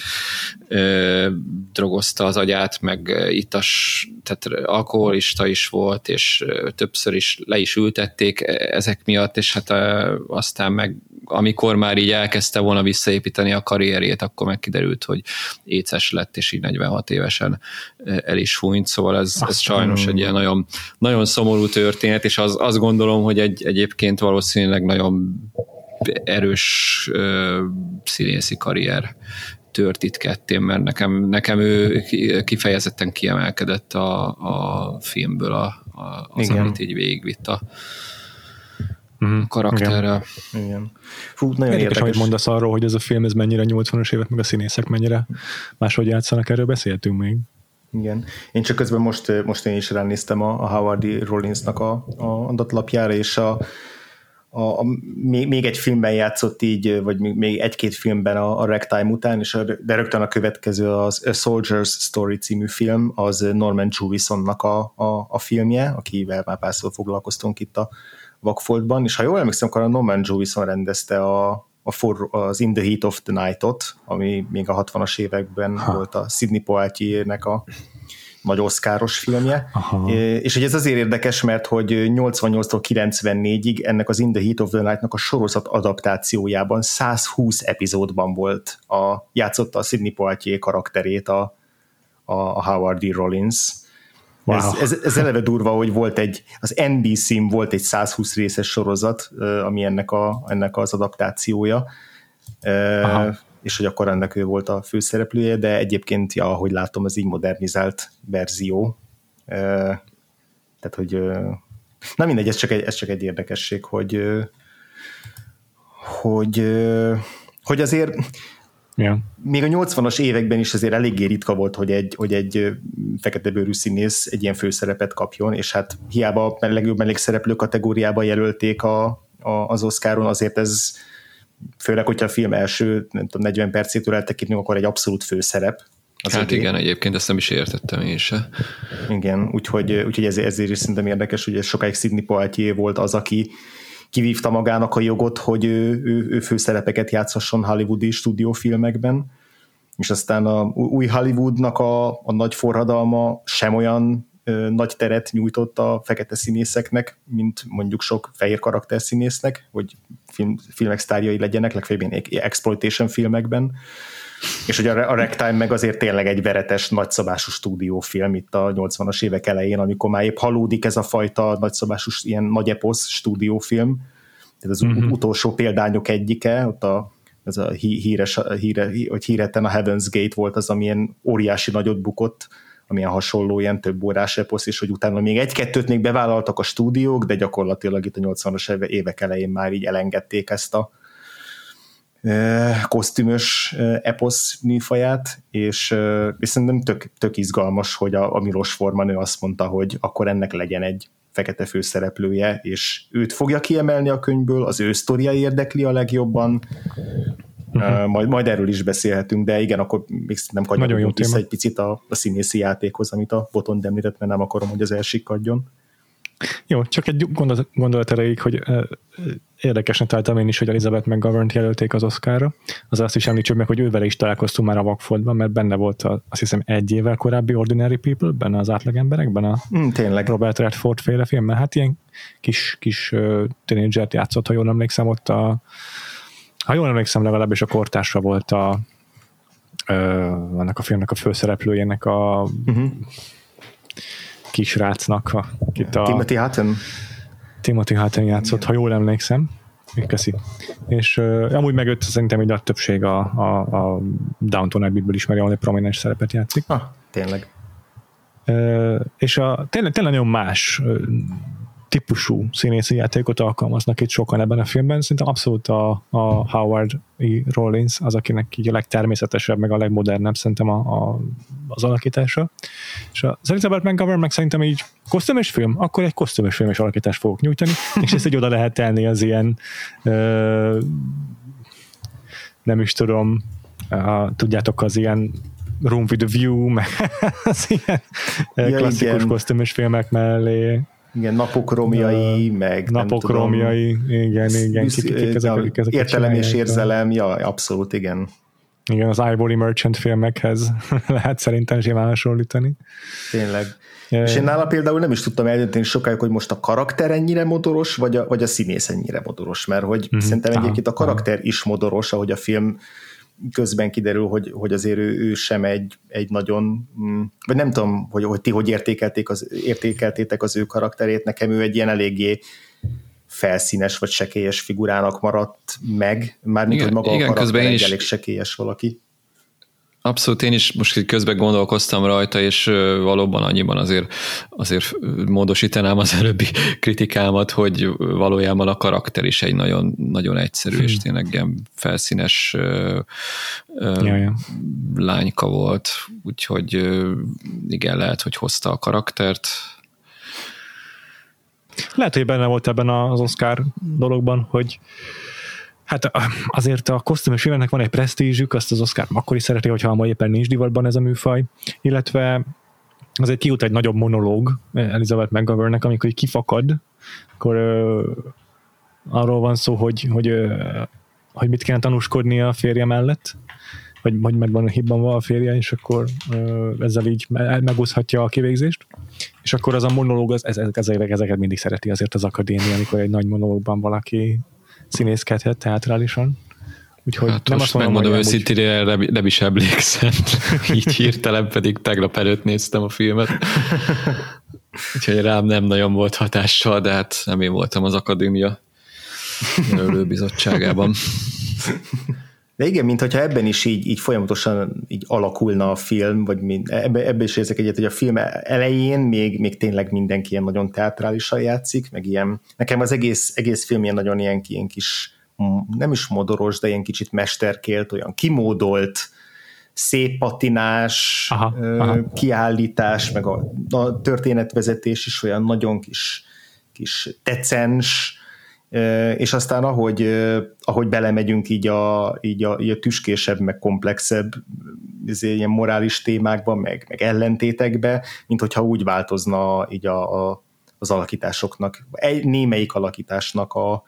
ö, drogozta az agyát, meg itas, tehát alkoholista is volt, és többször is le is ültették ezek miatt, és hát ö, aztán meg amikor már így elkezdte volna visszaépíteni a karrierjét, akkor meg kiderült, hogy éces lett, és így 46 évesen el is fújnt, szóval ez, ez sajnos egy ilyen nagyon, nagyon szomorú történet, és az, azt gondolom, hogy egy, egyébként valószínűleg nagyon erős ö, színészi karrier tört itt kettén, mert nekem, nekem ő kifejezetten kiemelkedett a, a filmből a, a, az, Igen. amit így végigvitt a, uh-huh. karakterrel. Igen. Igen. Fú, nagyon érdekes, érdekes, amit mondasz arról, hogy ez a film ez mennyire 80-as évek, meg a színészek mennyire máshogy játszanak, erről beszéltünk még. Igen. Én csak közben most, most én is ránéztem a, a Howard Rollinsnak a, a adatlapjára, és a, a, a, még, még egy filmben játszott így, vagy még egy-két filmben a, a Ragtime után, és a, de rögtön a következő az A Soldier's Story című film, az Norman Jewisonnak a, a, a filmje, akivel már párszor foglalkoztunk itt a, Vakfoltban, és ha jól emlékszem, akkor a Norman Jewison rendezte a, a for, az In the Heat of the Night-ot, ami még a 60-as években ha. volt a Sidney Poitier-nek a nagy oszkáros filmje, Aha. és hogy ez azért érdekes, mert hogy 88-tól 94-ig ennek az In the Heat of the Night-nak a sorozat adaptációjában 120 epizódban volt a, játszotta a Sidney Poitier karakterét a, a Howard D. Rollins, Wow. Ez, ez, ez eleve durva, hogy volt egy, az NBC-n volt egy 120 részes sorozat, ami ennek, a, ennek az adaptációja, Aha. és hogy akkor ennek ő volt a főszereplője, de egyébként, ja, ahogy látom, az így modernizált verzió. Tehát, hogy na mindegy, ez csak egy, ez csak egy érdekesség, hogy hogy, hogy azért Yeah. Még a 80-as években is azért eléggé ritka volt, hogy egy, hogy egy fekete bőrű színész egy ilyen főszerepet kapjon, és hát hiába a legjobb mellékszereplő kategóriába jelölték a, a, az Oscaron, azért ez főleg, hogyha a film első nem tudom, 40 percétől eltekintünk, akkor egy abszolút főszerep. Az hát igen, egyébként ezt nem is értettem én se. Igen, úgyhogy, úgyhogy ezért, ezért is szerintem érdekes, hogy ez sokáig Sidney Poitier volt az, aki kivívta magának a jogot, hogy ő, ő, ő főszerepeket játszhasson hollywoodi stúdiófilmekben, és aztán a új Hollywoodnak a, a nagy forradalma sem olyan ö, nagy teret nyújtott a fekete színészeknek, mint mondjuk sok fehér karakter színésznek, hogy film, filmek sztárjai legyenek, legfeljebb exploitation filmekben. És hogy a, a Ragtime meg azért tényleg egy veretes, nagyszabású stúdiófilm itt a 80-as évek elején, amikor már épp halódik ez a fajta nagyszabású, ilyen nagy eposz stúdiófilm. Ez az uh-huh. utolsó példányok egyike, ott a ez a híres, híre, hogy híreten a Heaven's Gate volt az, amilyen óriási nagyot bukott, amilyen hasonló ilyen több órás eposz, és hogy utána még egy-kettőt még bevállaltak a stúdiók, de gyakorlatilag itt a 80-as évek elején már így elengedték ezt a kosztümös eposz műfaját, és, és szerintem tök, tök izgalmas, hogy a, a Milos Forman ő azt mondta, hogy akkor ennek legyen egy fekete főszereplője, és őt fogja kiemelni a könyvből, az ő sztoria érdekli a legjobban, uh-huh. majd, majd erről is beszélhetünk, de igen, akkor még nem kanyarodjunk vissza egy picit a, a színészi játékhoz, amit a Boton említett, mert nem akarom, hogy az elsikadjon. Jó, csak egy gondolat, gondolat erejéig, hogy érdekesen találtam én is, hogy Elizabeth mcgovern jelölték az Oscarra. Az azt is említsük meg, hogy ővel is találkoztunk már a Vakfoldban, mert benne volt a, azt hiszem egy évvel korábbi Ordinary People, benne az átlagemberekben, a mm, tényleg. Robert Redford féle filmben. Hát ilyen kis, kis uh, tínédzsert játszott, ha jól emlékszem, ott a ha jól emlékszem, legalábbis a kortársa volt a uh, annak a filmnek a főszereplőjének a uh-huh kisrácnak, akit a... Timothy Hutton? Timothy Hutton játszott, ha jól emlékszem. Köszi. És uh, amúgy meg őt szerintem egy nagy többség a, a, a Downton Abbey-ből ismeri, ahol egy prominens szerepet játszik. Ah, tényleg. Uh, és a, tényleg, tényleg nagyon más típusú színészi játékot alkalmaznak itt sokan ebben a filmben. Szerintem abszolút a, a Howard E. Rollins az, akinek így a legtermészetesebb, meg a legmodernebb szerintem a, a, az alakítása. És az Elizabeth McGovern meg szerintem így kosztümös film, akkor egy kosztümös filmes alakítást fogok nyújtani, és ezt egy oda lehet tenni az ilyen ö, nem is tudom, a, tudjátok, az ilyen Room with a View, meg az ilyen ja, klasszikus igen. kosztümös filmek mellé. Igen, napok romjai, uh, meg napok tudom, romjai, igen, igen. Kik, kik ezek, kik ezek értelem és érzelem, ja, abszolút, igen. Igen, az Ivory Merchant filmekhez lehet szerintem simán hasonlítani. Tényleg. Yeah. És én nála például nem is tudtam eldönteni sokáig, hogy most a karakter ennyire modoros, vagy a, vagy a színész ennyire modoros, mert hogy mm-hmm. szerintem egyébként a karakter is modoros, ahogy a film közben kiderül, hogy, hogy azért ő, ő sem egy, egy nagyon, mm, vagy nem tudom, hogy, hogy ti hogy értékelték az, értékeltétek az ő karakterét, nekem ő egy ilyen eléggé felszínes vagy sekélyes figurának maradt meg, mármint, igen, hogy maga igen, a karakter egy is... elég sekélyes valaki. Abszolút, én is most közben gondolkoztam rajta, és valóban annyiban azért, azért módosítanám az előbbi kritikámat, hogy valójában a karakter is egy nagyon, nagyon egyszerű hmm. és tényleg ilyen felszínes ja, ja. lányka volt, úgyhogy igen, lehet, hogy hozta a karaktert. Lehet, hogy benne volt ebben az Oscar dologban, hogy Hát azért a kosztümös filmnek van egy presztízsük, azt az Oscar akkor is szereti, hogyha ma éppen nincs divatban ez a műfaj, illetve azért kiút egy nagyobb monológ Elizabeth McGovernnek, amikor így kifakad, akkor ö, arról van szó, hogy, hogy, ö, hogy mit kéne tanúskodni a férje mellett, vagy hogy megvan hibban van a férje, és akkor ö, ezzel így megúszhatja a kivégzést. És akkor az a monológ, az, ezek, ezek, ezeket mindig szereti azért az akadémia, amikor egy nagy monológban valaki színészkedhet teatrálisan. Úgyhogy hát nem azt mondom, megmondom őszintén, erre nem is emlékszem. Így hirtelen pedig tegnap előtt néztem a filmet. Úgyhogy rám nem nagyon volt hatással, de hát nem én voltam az akadémia bizottságában. De igen, mintha ebben is így, így folyamatosan így alakulna a film, vagy mind, ebbe, ebbe is érzek egyet, hogy a film elején még, még tényleg mindenki ilyen nagyon teatrálisan játszik, meg ilyen, nekem az egész, egész film ilyen nagyon ilyen, ilyen kis, nem is modoros, de ilyen kicsit mesterkélt, olyan kimódolt, szép patinás, aha, aha. kiállítás, meg a, a történetvezetés is olyan nagyon kis, kis decens, és aztán ahogy, ahogy belemegyünk így a, így a, így a tüskésebb, meg komplexebb ilyen morális témákba, meg, meg ellentétekbe, mint hogyha úgy változna így a, a, az alakításoknak, egy, némelyik alakításnak a,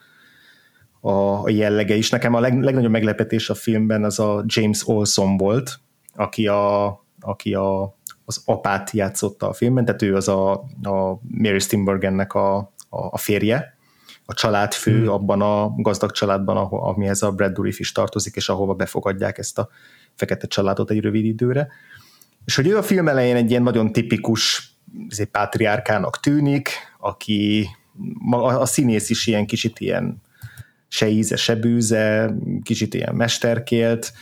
a jellege is. Nekem a leg, legnagyobb meglepetés a filmben az a James Olson volt, aki, a, aki a, az apát játszotta a filmben, tehát ő az a, a Mary Steenburgennek a, a, a férje, a családfő hmm. abban a gazdag családban, ahol, amihez a Brad Dourif is tartozik, és ahova befogadják ezt a fekete családot egy rövid időre. És hogy ő a film elején egy ilyen nagyon tipikus pátriárkának tűnik, aki a, színész is ilyen kicsit ilyen se íze, se bűze, kicsit ilyen mesterkélt,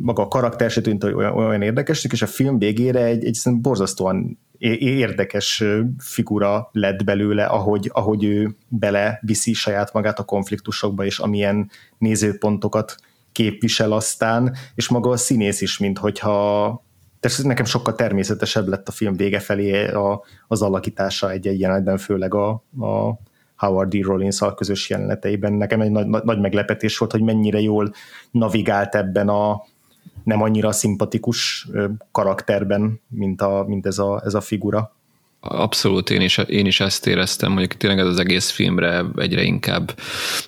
maga a karakter se tűnt olyan, olyan érdekesnek, és a film végére egy, egy borzasztóan érdekes figura lett belőle, ahogy, ahogy ő bele viszi saját magát a konfliktusokba, és amilyen nézőpontokat képvisel aztán, és maga a színész is, mint hogyha nekem sokkal természetesebb lett a film vége felé a, az alakítása egy-egy jelenetben, főleg a, a Howard D. rollins közös jeleneteiben. Nekem egy nagy, nagy meglepetés volt, hogy mennyire jól navigált ebben a nem annyira szimpatikus karakterben, mint, a, mint ez, a, ez a figura. Abszolút, én is, én is ezt éreztem, hogy tényleg ez az egész filmre egyre inkább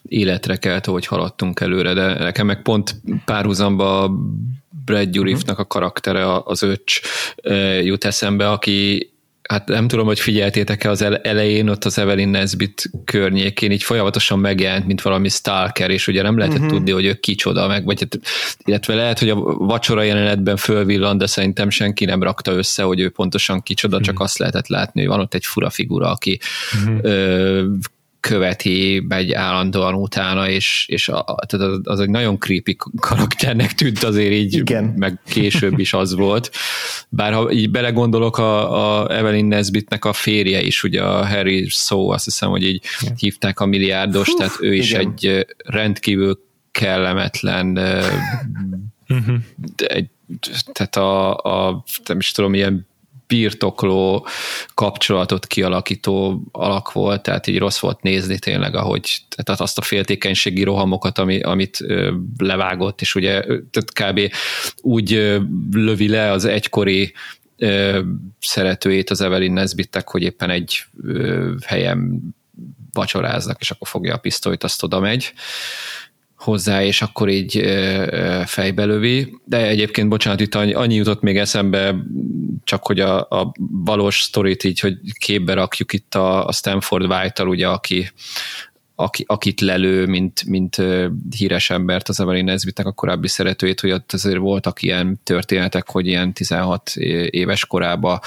életre kelt, ahogy haladtunk előre, de nekem meg pont párhuzamba Brad Dourifnak a karaktere, az öcs jut eszembe, aki hát nem tudom, hogy figyeltétek-e az elején, ott az Evelyn Nesbit környékén így folyamatosan megjelent, mint valami stalker, és ugye nem lehetett uh-huh. tudni, hogy ő kicsoda, meg, vagy, hát, illetve lehet, hogy a vacsora jelenetben fölvillan, de szerintem senki nem rakta össze, hogy ő pontosan kicsoda, uh-huh. csak azt lehetett látni, hogy van ott egy fura figura, aki uh-huh. ö, követi, megy állandóan utána, és, és a, tehát az egy nagyon creepy karakternek tűnt azért így, Igen. meg később is az volt. Bár ha így belegondolok, a, a Evelyn Nesbitnek a férje is, ugye a Harry Szó, azt hiszem, hogy így Igen. hívták a milliárdos, Hú, tehát ő is Igen. egy rendkívül kellemetlen uh-huh. egy, tehát a, a nem is tudom, ilyen birtokló kapcsolatot kialakító alak volt, tehát így rossz volt nézni tényleg, ahogy tehát azt a féltékenységi rohamokat, ami, amit levágott, és ugye tehát kb. úgy lövi le az egykori szeretőjét az Evelyn Nesbittek, hogy éppen egy helyen vacsoráznak, és akkor fogja a pisztolyt, azt oda megy hozzá, és akkor így fejbe lövi. De egyébként, bocsánat, itt annyi, jutott még eszembe, csak hogy a, a valós sztorit így, hogy képbe rakjuk itt a, a Stanford white ugye, aki, aki, akit lelő, mint, mint híres embert, az Evelyn Nesbitnek a korábbi szeretőjét, hogy ott azért voltak ilyen történetek, hogy ilyen 16 éves korába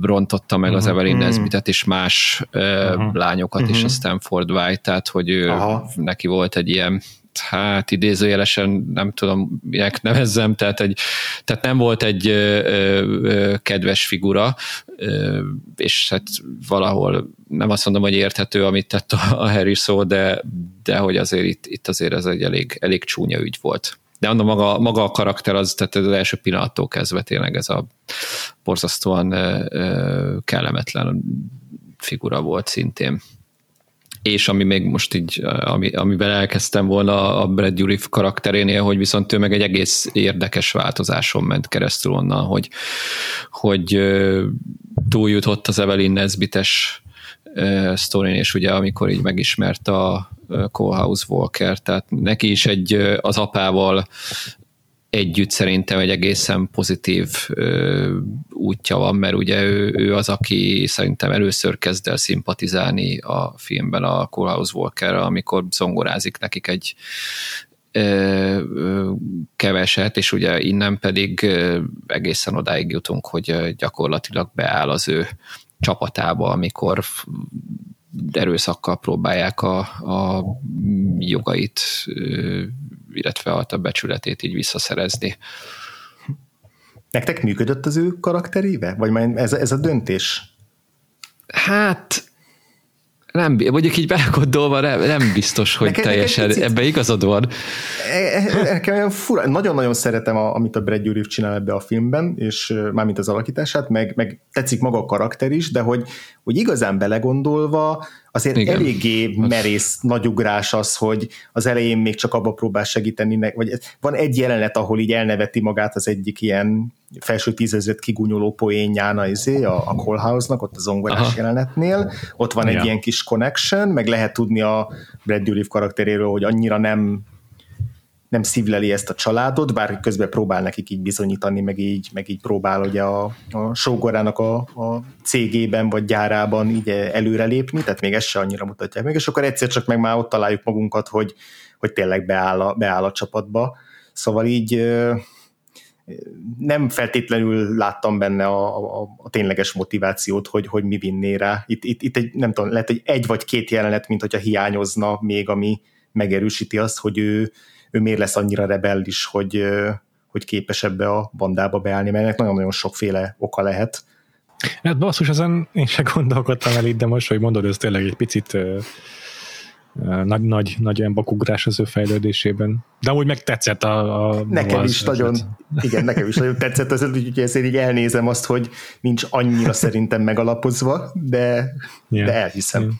rontotta meg az Evelyn uh-huh. Nesbitet és más uh-huh, lányokat uh-huh. is a Stanford White, tehát hogy ő, neki volt egy ilyen hát idézőjelesen nem tudom, minek nevezzem, tehát, egy, tehát nem volt egy ö, ö, kedves figura, ö, és hát valahol nem azt mondom, hogy érthető, amit tett a, Harry szó, de, de hogy azért itt, itt azért ez egy elég, elég csúnya ügy volt. De mondom, maga, maga a karakter az, tehát az első pillanattól kezdve tényleg ez a borzasztóan kellemetlen figura volt szintén és ami még most így, ami, amivel elkezdtem volna a Brad Dourif karakterénél, hogy viszont ő meg egy egész érdekes változáson ment keresztül onnan, hogy, hogy túljutott az Evelyn Nesbites sztorin, és ugye amikor így megismert a Colehouse Walker, tehát neki is egy az apával együtt szerintem egy egészen pozitív ö, útja van, mert ugye ő, ő az, aki szerintem először kezd el szimpatizálni a filmben a Colehouse walker amikor zongorázik nekik egy ö, ö, keveset, és ugye innen pedig egészen odáig jutunk, hogy gyakorlatilag beáll az ő csapatába, amikor erőszakkal próbálják a, a jogait illetve a becsületét így visszaszerezni. Nektek működött az ő karakteréve? Vagy már ez, ez a döntés? Hát nem, mondjuk így belegondolva nem, nem biztos, hogy nekem, teljesen ebbe igazad van. E, e, nekem olyan fura, nagyon-nagyon szeretem, a, amit a Brad Dourif csinál ebbe a filmben, és mármint az alakítását, meg, meg tetszik maga a karakter is, de hogy, hogy igazán belegondolva azért Igen. eléggé merész nagy ugrás az, hogy az elején még csak abba próbál segíteni, vagy van egy jelenet, ahol így elneveti magát az egyik ilyen felső tízezret kigunyoló poénján izé, a, a Callhouse-nak, ott a zongorás Aha. jelenetnél, ott van egy ilyen kis connection, meg lehet tudni a Brad Dourif karakteréről, hogy annyira nem nem szívleli ezt a családot, bár közben próbál nekik így bizonyítani, meg így, meg így próbál ugye a, a sógorának a, a cégében vagy gyárában így előrelépni, tehát még ezt se annyira mutatják meg, és akkor egyszer csak meg már ott találjuk magunkat, hogy, hogy tényleg beáll a, beáll a csapatba. Szóval így nem feltétlenül láttam benne a, a, a tényleges motivációt, hogy, hogy mi vinné rá. Itt, itt, itt egy, nem tudom, lehet, hogy egy vagy két jelenet, mint hogyha hiányozna még, ami megerősíti azt, hogy ő, ő miért lesz annyira rebellis, hogy, hogy képes ebbe a bandába beállni, mert ennek nagyon-nagyon sokféle oka lehet. Hát basszus, ezen én se gondolkodtam el itt, de most, hogy mondod, ez tényleg egy picit nagy, nagy, nagy olyan bakugrás az ő fejlődésében. De amúgy meg tetszett a... a nekem is az, nagyon, igen, nekem is nagyon tetszett, az, hogy ezért így elnézem azt, hogy nincs annyira szerintem megalapozva, de, yeah. de elhiszem. Yeah.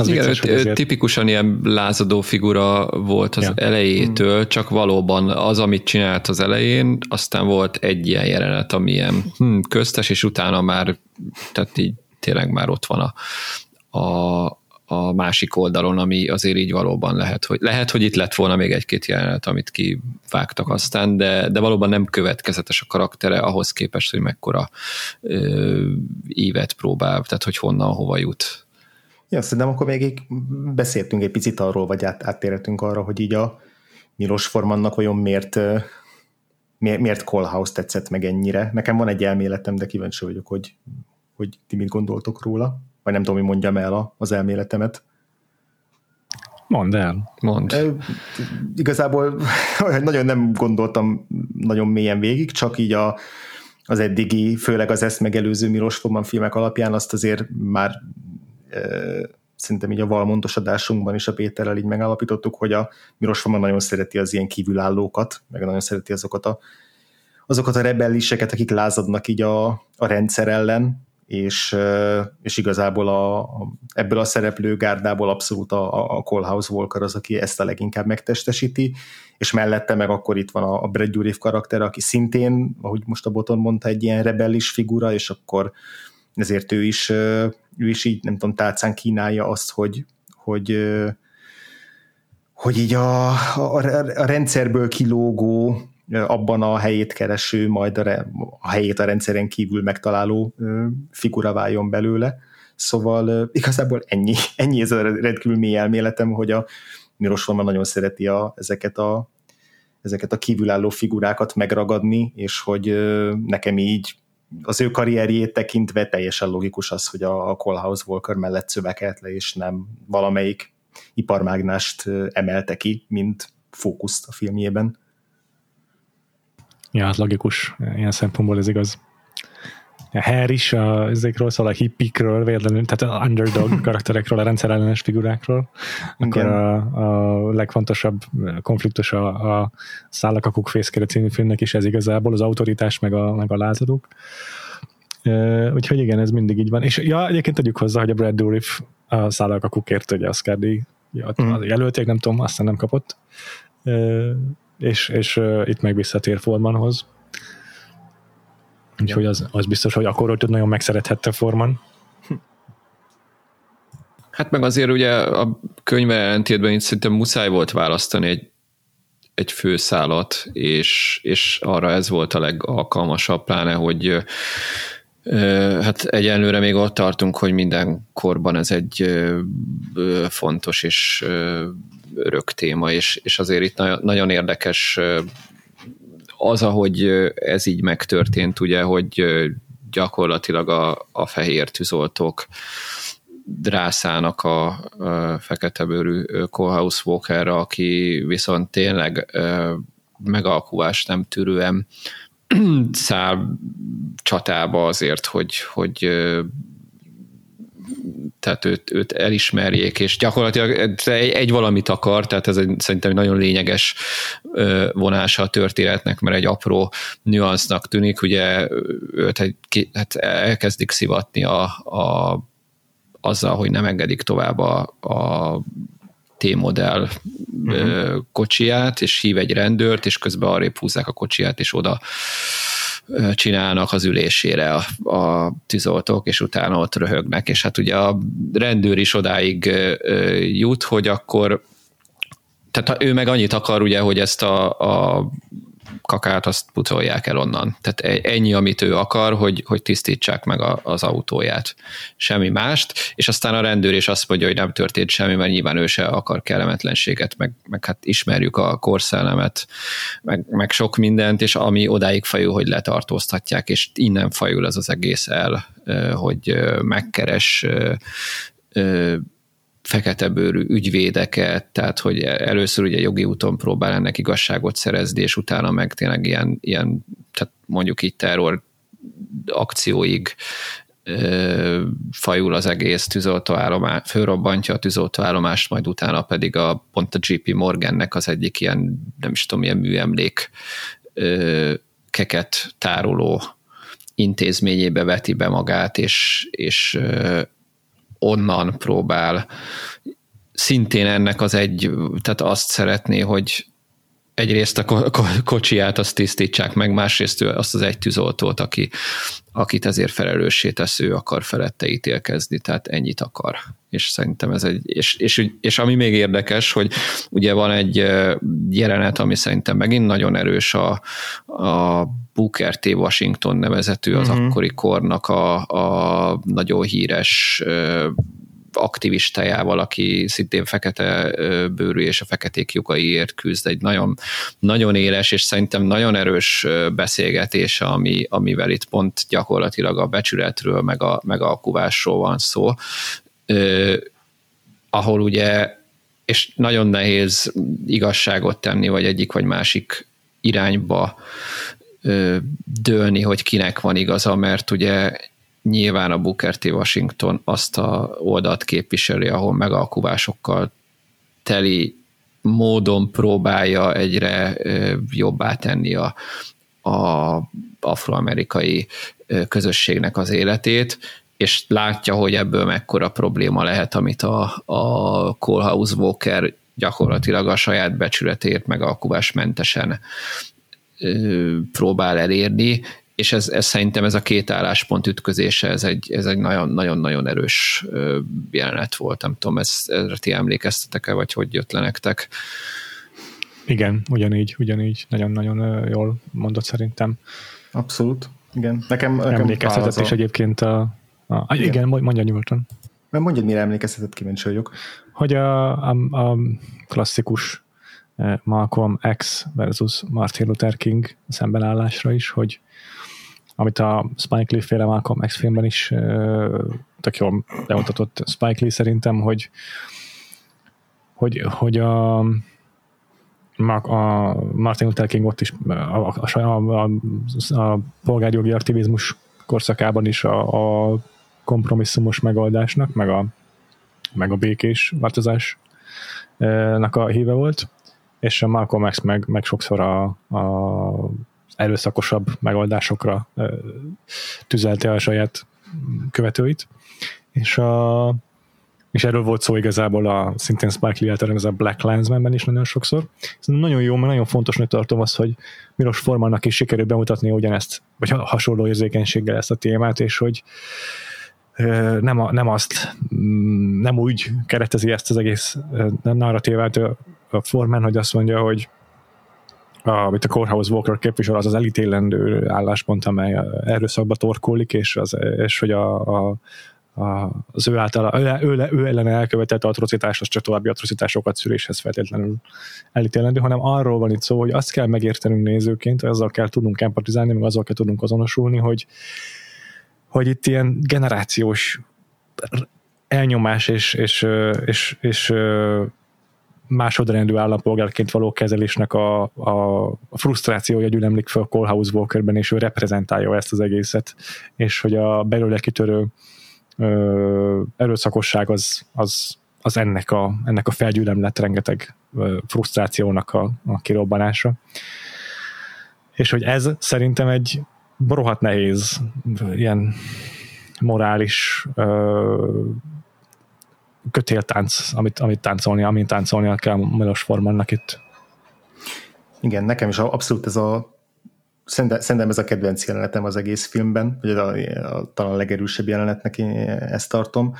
Az Igen, vicces, ő, ezért... tipikusan ilyen lázadó figura volt az ja. elejétől, hmm. csak valóban az, amit csinált az elején, aztán volt egy ilyen jelenet, ami ilyen hm, köztes, és utána már, tehát így tényleg már ott van a, a, a másik oldalon, ami azért így valóban lehet, hogy lehet, hogy itt lett volna még egy-két jelenet, amit kivágtak aztán, de, de valóban nem következetes a karaktere ahhoz képest, hogy mekkora ö, évet próbál, tehát hogy honnan, hova jut. Ja, szerintem akkor még beszéltünk egy picit arról, vagy át, áttérhetünk arra, hogy így a Milos Formannak vajon miért, miért, miért Callhouse tetszett meg ennyire. Nekem van egy elméletem, de kíváncsi vagyok, hogy, hogy ti mit gondoltok róla. Vagy nem tudom, hogy mondjam el az elméletemet. Mondd el. Mondd. E, igazából nagyon nem gondoltam nagyon mélyen végig, csak így a, az eddigi, főleg az ezt megelőző Milos Forman filmek alapján azt azért már szerintem így a Valmontos adásunkban is a Péterrel így megállapítottuk, hogy a Miros Forman nagyon szereti az ilyen kívülállókat, meg nagyon szereti azokat a, azokat a rebelliseket, akik lázadnak így a, a rendszer ellen, és, és igazából a, a, ebből a szereplő gárdából abszolút a, a Callhouse Walker az, aki ezt a leginkább megtestesíti, és mellette meg akkor itt van a, a Brad Dourif karakter, aki szintén, ahogy most a Boton mondta, egy ilyen rebellis figura, és akkor ezért ő is, ő is így, nem tudom, tálcán kínálja azt, hogy, hogy, hogy így a, a, a rendszerből kilógó, abban a helyét kereső, majd a, a helyét a rendszeren kívül megtaláló figura váljon belőle. Szóval igazából ennyi, ennyi ez a rendkívül mély elméletem, hogy a Miros Forman nagyon szereti a, ezeket a ezeket a kívülálló figurákat megragadni, és hogy nekem így az ő karrierjét tekintve teljesen logikus az, hogy a Callhouse Walker mellett szövekelt le, és nem valamelyik iparmágnást emelte ki, mint fókuszt a filmjében. Ja, hát logikus. Ilyen szempontból ez igaz. A Hair is a, ezekről szól, a hippikről, véletlenül, tehát a underdog karakterekről, a rendszerellenes figurákról. Akkor a, a legfontosabb konfliktus a, a Szállakakuk fészkere című filmnek is ez igazából, az autoritás meg a, meg a lázadók. Uh, úgyhogy igen, ez mindig így van. És ja, egyébként tegyük hozzá, hogy a Brad Dourif a Szállakakukért ugye Oscar díj ja, mm. jelölték, nem tudom, aztán nem kapott. Uh, és, és uh, itt meg visszatér Formanhoz Úgyhogy az, az biztos, hogy akkor hogy nagyon megszerethette Forman. Hát meg azért ugye a könyve ellentétben itt szerintem muszáj volt választani egy, egy főszálat, és, és arra ez volt a legalkalmasabb, pláne, hogy Hát egyenlőre még ott tartunk, hogy minden korban ez egy fontos és örök téma, és, és azért itt nagyon érdekes az, ahogy ez így megtörtént, ugye, hogy gyakorlatilag a, a fehér tűzoltók drászának a, a feketebőrű Kohlhaus Walkerra, aki viszont tényleg megalkuvást nem tűrően száll csatába azért, hogy, hogy tehát őt, őt elismerjék, és gyakorlatilag egy, egy valamit akar, tehát ez egy, szerintem egy nagyon lényeges vonása a történetnek, mert egy apró nüansznak tűnik, ugye őt egy, hát elkezdik szivatni a, a, azzal, hogy nem engedik tovább a, a T-modell uh-huh. kocsiját, és hív egy rendőrt, és közben arrébb húzzák a kocsiját, és oda csinálnak az ülésére a, a tűzoltók, és utána ott röhögnek, és hát ugye a rendőr is odáig jut, hogy akkor tehát ő meg annyit akar ugye, hogy ezt a, a kakát azt pucolják el onnan. Tehát e- ennyi, amit ő akar, hogy, hogy tisztítsák meg a, az autóját. Semmi mást, és aztán a rendőr is azt mondja, hogy nem történt semmi, mert nyilván ő se akar kellemetlenséget, meg, meg hát ismerjük a korszellemet, meg, meg sok mindent, és ami odáig fajul, hogy letartóztatják, és innen fajul az az egész el, hogy megkeres fekete bőrű ügyvédeket, tehát hogy először ugye jogi úton próbál ennek igazságot szerezni, és utána meg tényleg ilyen, ilyen tehát mondjuk így terror akcióig ö, fajul az egész tűzoltóállomás, fölrobbantja a tűzoltóállomást, majd utána pedig a, pont a JP Morgannek az egyik ilyen, nem is tudom, ilyen műemlék ö, keket tároló intézményébe veti be magát, és, és onnan próbál. Szintén ennek az egy, tehát azt szeretné, hogy egyrészt a kocsiját azt tisztítsák meg, másrészt azt az egy tűzoltót, aki, akit ezért felelőssé tesz, ő akar felette ítélkezni, tehát ennyit akar. És szerintem ez egy, és, és, és ami még érdekes, hogy ugye van egy jelenet, ami szerintem megint nagyon erős a, a Booker T. Washington nevezetű, az uh-huh. akkori kornak a, a nagyon híres aktivistájával, aki szintén fekete bőrű és a feketék jogaiért küzd, egy nagyon, nagyon éles és szerintem nagyon erős beszélgetés, ami, amivel itt pont gyakorlatilag a becsületről, meg a, meg a kuvásról van szó, ahol ugye és nagyon nehéz igazságot tenni, vagy egyik vagy másik irányba dőlni, hogy kinek van igaza, mert ugye nyilván a Booker T. Washington azt a oldalt képviseli, ahol megalkuvásokkal teli módon próbálja egyre jobbá tenni a, a afroamerikai közösségnek az életét, és látja, hogy ebből mekkora probléma lehet, amit a, a Kohlhaus Walker gyakorlatilag a saját becsületért megalkuvásmentesen próbál elérni, és ez, ez szerintem ez a két álláspont ütközése, ez egy, ez egy nagyon-nagyon erős jelenet volt, nem tudom, ezt, erre ti emlékeztetek-e, vagy hogy jött le nektek? Igen, ugyanígy, ugyanígy, nagyon-nagyon jól mondott szerintem. Abszolút, igen. Nekem, nekem Emlékeztetett is egyébként a, a igen. igen, mondja nyugodtan. Mert mondjad, mire emlékeztetett, kíváncsi vagyok. Hogy a, a, a klasszikus Malcolm X versus Martin Luther King szembenállásra is, hogy amit a Spike Lee féle Malcolm X filmben is tök jól bemutatott Spike Lee szerintem, hogy hogy, hogy a, a Martin Luther King ott is a, a, a, a, polgárjogi aktivizmus korszakában is a, a kompromisszumos megoldásnak, meg a, meg a békés változásnak a híve volt, és a Malcolm X meg, meg sokszor a, a erőszakosabb megoldásokra tüzelte a saját követőit, és, a, és erről volt szó igazából a szintén Spike Lee által ez a Black Landsman-ben is nagyon sokszor. Ez nagyon jó, mert nagyon fontosnak tartom azt, hogy Milos Formannak is sikerült bemutatni ugyanezt, vagy hasonló érzékenységgel ezt a témát, és hogy nem, a, nem azt, mm, nem úgy keretezi ezt az egész narratívát a Forman, hogy azt mondja, hogy amit a Courthouse Walker képvisel, az az elítélendő álláspont, amely erőszakba torkolik, és, az, és hogy a, a, a, az ő által, ő, ő, ő ellen elkövetett atrocitás, az csak további atrocitásokat szüléshez feltétlenül elítélendő, hanem arról van itt szó, hogy azt kell megértenünk nézőként, azzal kell tudnunk empatizálni, meg azzal kell tudnunk azonosulni, hogy, hogy itt ilyen generációs elnyomás és, és, és, és másodrendű állampolgárként való kezelésnek a, a frusztrációja gyűlemlik fel a Colehouse Walkerben, és ő reprezentálja ezt az egészet, és hogy a belőle kitörő ö, erőszakosság az, az, az ennek, a, ennek a felgyűlemlet rengeteg ö, frusztrációnak a, a kirobbanása. És hogy ez szerintem egy rohadt nehéz ilyen morális ö, kötéltánc, amit, amit táncolni, amint táncolnia kell Milos Formannak itt. Igen, nekem is abszolút ez a szerintem ez a kedvenc jelenetem az egész filmben, vagy a, a, talán a legerősebb jelenetnek én ezt tartom.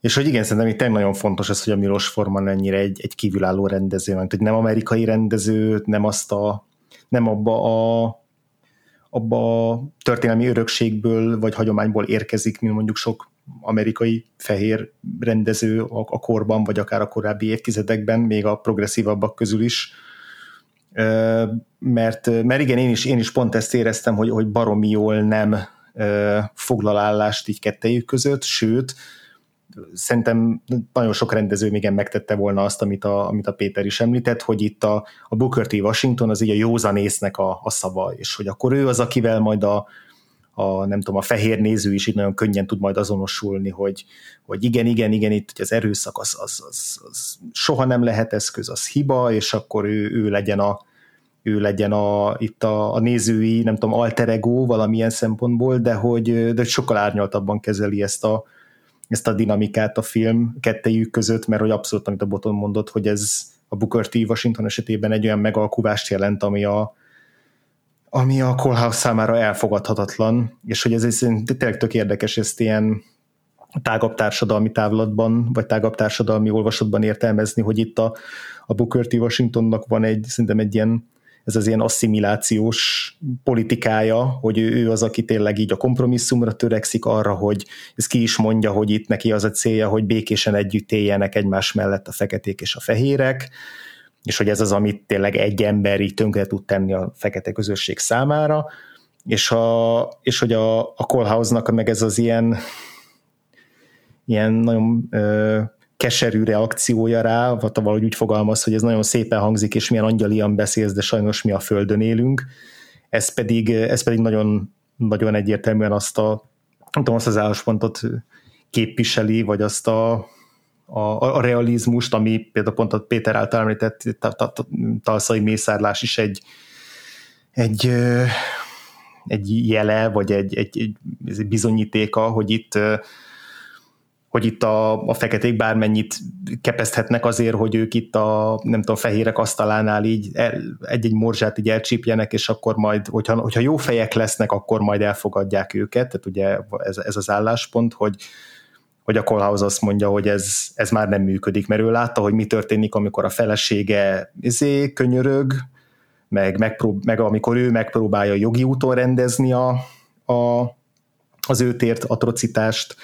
És hogy igen, szerintem itt nagyon fontos az, hogy a Milos Forman ennyire egy, egy kívülálló rendező, mert hogy nem amerikai rendező, nem azt a, nem abba a abba a történelmi örökségből vagy hagyományból érkezik, mint mondjuk sok amerikai fehér rendező a, a korban, vagy akár a korábbi évtizedekben, még a progresszívabbak közül is. Mert, mert igen, én is, én is pont ezt éreztem, hogy, hogy baromi jól nem foglal állást így kettejük között, sőt, szerintem nagyon sok rendező még megtette volna azt, amit a, amit a Péter is említett, hogy itt a, a Booker T. Washington az így a józanésznek a, a szava, és hogy akkor ő az, akivel majd a, a, nem tudom, a fehér néző is itt nagyon könnyen tud majd azonosulni, hogy, hogy igen, igen, igen, itt hogy az erőszak az, az, az, az soha nem lehet eszköz, az hiba, és akkor ő, ő legyen a, ő legyen a, itt a, a nézői, nem tudom, alter ego valamilyen szempontból, de hogy, de sokkal árnyaltabban kezeli ezt a, ezt a dinamikát a film kettejük között, mert hogy abszolút, amit a Boton mondott, hogy ez a Booker T. Washington esetében egy olyan megalkuvást jelent, ami a, ami a Cole számára elfogadhatatlan, és hogy ez tényleg tök érdekes ezt ilyen tágabb társadalmi távlatban, vagy tágabb társadalmi olvasatban értelmezni, hogy itt a, a Booker T. Washingtonnak van egy, szerintem egy ilyen ez az ilyen asszimilációs politikája, hogy ő, ő az, aki tényleg így a kompromisszumra törekszik arra, hogy ez ki is mondja, hogy itt neki az a célja, hogy békésen együtt éljenek egymás mellett a feketék és a fehérek, és hogy ez az, amit tényleg egy ember így tönkre tud tenni a fekete közösség számára, és, a, és hogy a, a Kohlhausnak meg ez az ilyen ilyen nagyon ö, keserű reakciója rá, vagy valahogy úgy fogalmaz, hogy ez nagyon szépen hangzik, és milyen angyalian beszélsz, de sajnos mi a földön élünk. Ez pedig, ez pedig nagyon, nagyon egyértelműen azt a, nem tudom, azt az álláspontot képviseli, vagy azt a, a, a realizmust, ami például pont a Péter által említett talszai mészárlás is egy, egy, egy jele, vagy egy, egy, egy bizonyítéka, hogy itt hogy itt a, a feketék bármennyit kepeszthetnek azért, hogy ők itt a nem tudom, fehérek asztalánál így egy-egy morzsát így elcsípjenek, és akkor majd, hogyha, hogyha jó fejek lesznek, akkor majd elfogadják őket, tehát ugye ez, ez az állláspont, hogy, hogy a Kohlhaus azt mondja, hogy ez, ez már nem működik, mert ő látta, hogy mi történik, amikor a felesége izé, könyörög, meg, megprób- meg amikor ő megpróbálja jogi úton rendezni a, a, az őt ért atrocitást,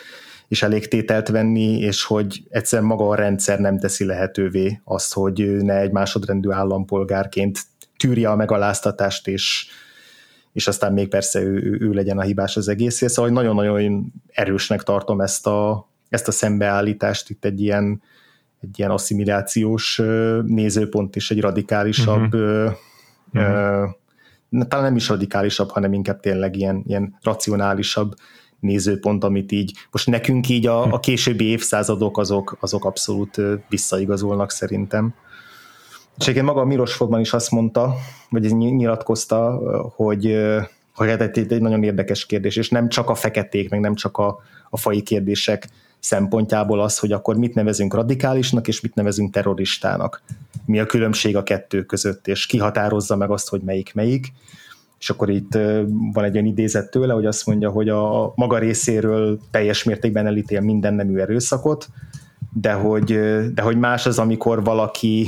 és elég tételt venni, és hogy egyszerűen maga a rendszer nem teszi lehetővé azt, hogy ő ne egy másodrendű állampolgárként tűrje a megaláztatást, és, és aztán még persze ő, ő, ő legyen a hibás az egészért. Szóval nagyon-nagyon erősnek tartom ezt a, ezt a szembeállítást, itt egy ilyen, egy ilyen asszimilációs nézőpont és egy radikálisabb uh-huh. uh-huh. talán nem is radikálisabb, hanem inkább tényleg ilyen, ilyen racionálisabb nézőpont, amit így most nekünk így a, a későbbi évszázadok azok, azok abszolút visszaigazolnak szerintem. És egyébként maga a Miros Fogman is azt mondta, vagy nyilatkozta, hogy, hogy hát egy, egy nagyon érdekes kérdés, és nem csak a feketék, meg nem csak a, a fai kérdések szempontjából az, hogy akkor mit nevezünk radikálisnak, és mit nevezünk terroristának. Mi a különbség a kettő között, és ki határozza meg azt, hogy melyik melyik és akkor itt van egy olyan idézet tőle, hogy azt mondja, hogy a maga részéről teljes mértékben elítél minden nemű erőszakot, de hogy, de hogy más az, amikor valaki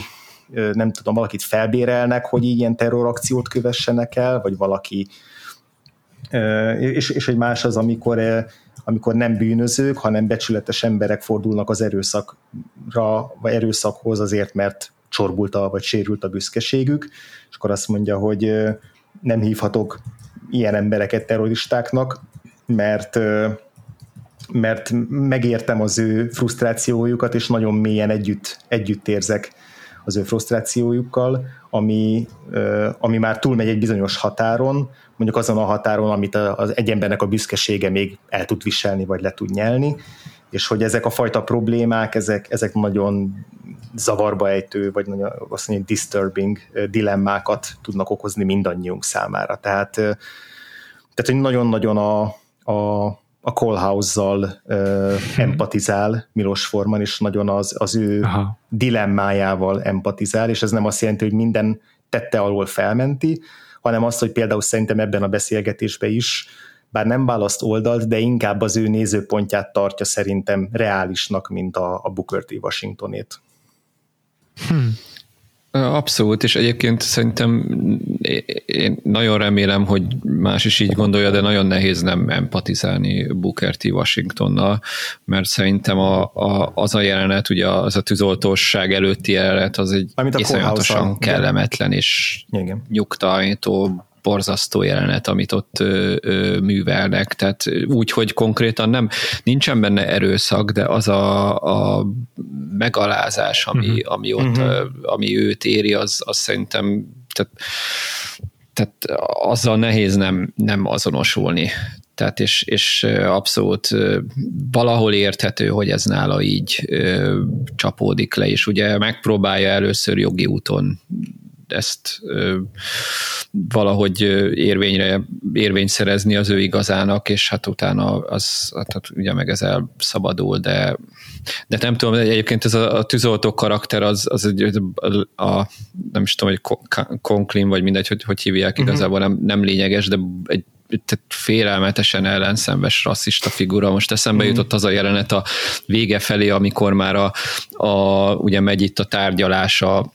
nem tudom, valakit felbérelnek, hogy ilyen terrorakciót kövessenek el, vagy valaki és, és hogy más az, amikor, amikor nem bűnözők, hanem becsületes emberek fordulnak az erőszakra, vagy erőszakhoz azért, mert csorbult a, vagy sérült a büszkeségük, és akkor azt mondja, hogy, nem hívhatok ilyen embereket terroristáknak, mert mert megértem az ő frusztrációjukat, és nagyon mélyen együtt, együtt érzek az ő frusztrációjukkal, ami, ami már túlmegy egy bizonyos határon, mondjuk azon a határon, amit az egy embernek a büszkesége még el tud viselni, vagy le tud nyelni, és hogy ezek a fajta problémák, ezek, ezek nagyon zavarba ejtő, vagy nagyon azt mondja, disturbing dilemmákat tudnak okozni mindannyiunk számára. Tehát, tehát hogy nagyon-nagyon a, a, a Callhouse-zal uh, empatizál Milos Forman, és nagyon az, az ő Aha. dilemmájával empatizál, és ez nem azt jelenti, hogy minden tette alól felmenti, hanem azt, hogy például szerintem ebben a beszélgetésben is, bár nem választ oldalt, de inkább az ő nézőpontját tartja szerintem reálisnak, mint a, a Booker T. Washingtonét. Hmm. Abszolút, és egyébként szerintem én nagyon remélem, hogy más is így gondolja, de nagyon nehéz nem empatizálni Booker T. Washingtonnal, mert szerintem a, a, az a jelenet, ugye az a tűzoltóság előtti jelenet, az egy iszonyatosan kellemetlen és Igen. nyugtalanító borzasztó jelenet, amit ott ö, ö, művelnek, tehát úgy, hogy konkrétan nem, nincsen benne erőszak, de az a, a megalázás, ami, uh-huh. ami ott, uh-huh. ami őt éri, az, az szerintem tehát, tehát azzal nehéz nem, nem azonosulni. Tehát és, és abszolút valahol érthető, hogy ez nála így ö, csapódik le, és ugye megpróbálja először jogi úton ezt ö, valahogy érvényre, érvényt szerezni az ő igazának, és hát utána az, hát ugye meg ez elszabadul, de de nem tudom, egyébként ez a, a tűzoltó karakter az, az egy, a, a, nem is tudom, hogy Conklin, vagy mindegy, hogy, hogy hívják, uh-huh. igazából nem, nem lényeges, de egy tehát félelmetesen ellenszenves rasszista figura. Most eszembe mm. jutott az a jelenet a vége felé, amikor már a, a ugye megy itt a tárgyalás a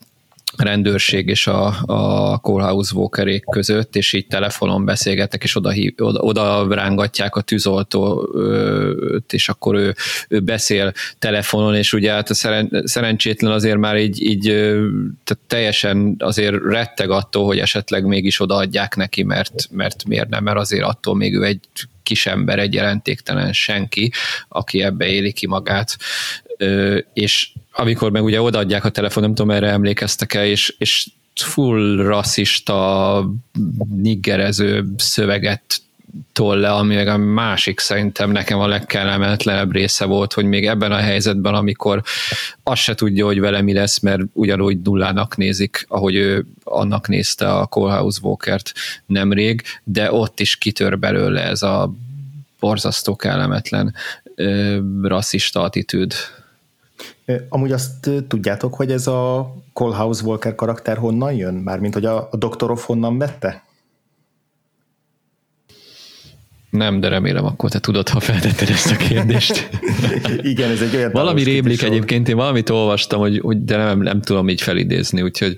rendőrség és a, a Kohlhaus Walkerék között, és így telefonon beszélgettek, és oda, oda, oda rángatják a tűzoltót, és akkor ő, ő beszél telefonon, és ugye hát a szeren, szerencsétlen azért már így, így tehát teljesen azért retteg attól, hogy esetleg mégis odaadják neki, mert, mert miért nem, mert azért attól még ő egy kisember, egy jelentéktelen senki, aki ebbe éli ki magát, és amikor meg ugye odaadják a telefon, nem tudom, erre emlékeztek-e, és, és full rasszista, niggerező szöveget tol le, ami meg a másik szerintem nekem a legkellemetlenebb része volt, hogy még ebben a helyzetben, amikor azt se tudja, hogy vele mi lesz, mert ugyanúgy nullának nézik, ahogy ő annak nézte a Colehouse Walkert nemrég, de ott is kitör belőle ez a borzasztó kellemetlen rasszista attitűd. Amúgy azt tudjátok, hogy ez a Colehouse Walker karakter honnan jön? Mármint, hogy a, a Doktorov honnan vette? Nem, de remélem akkor te tudod, ha feltetted ezt a kérdést. Igen, ez egy olyan... Valami rémlik egyébként, én valamit olvastam, hogy, hogy de nem, nem tudom így felidézni, úgyhogy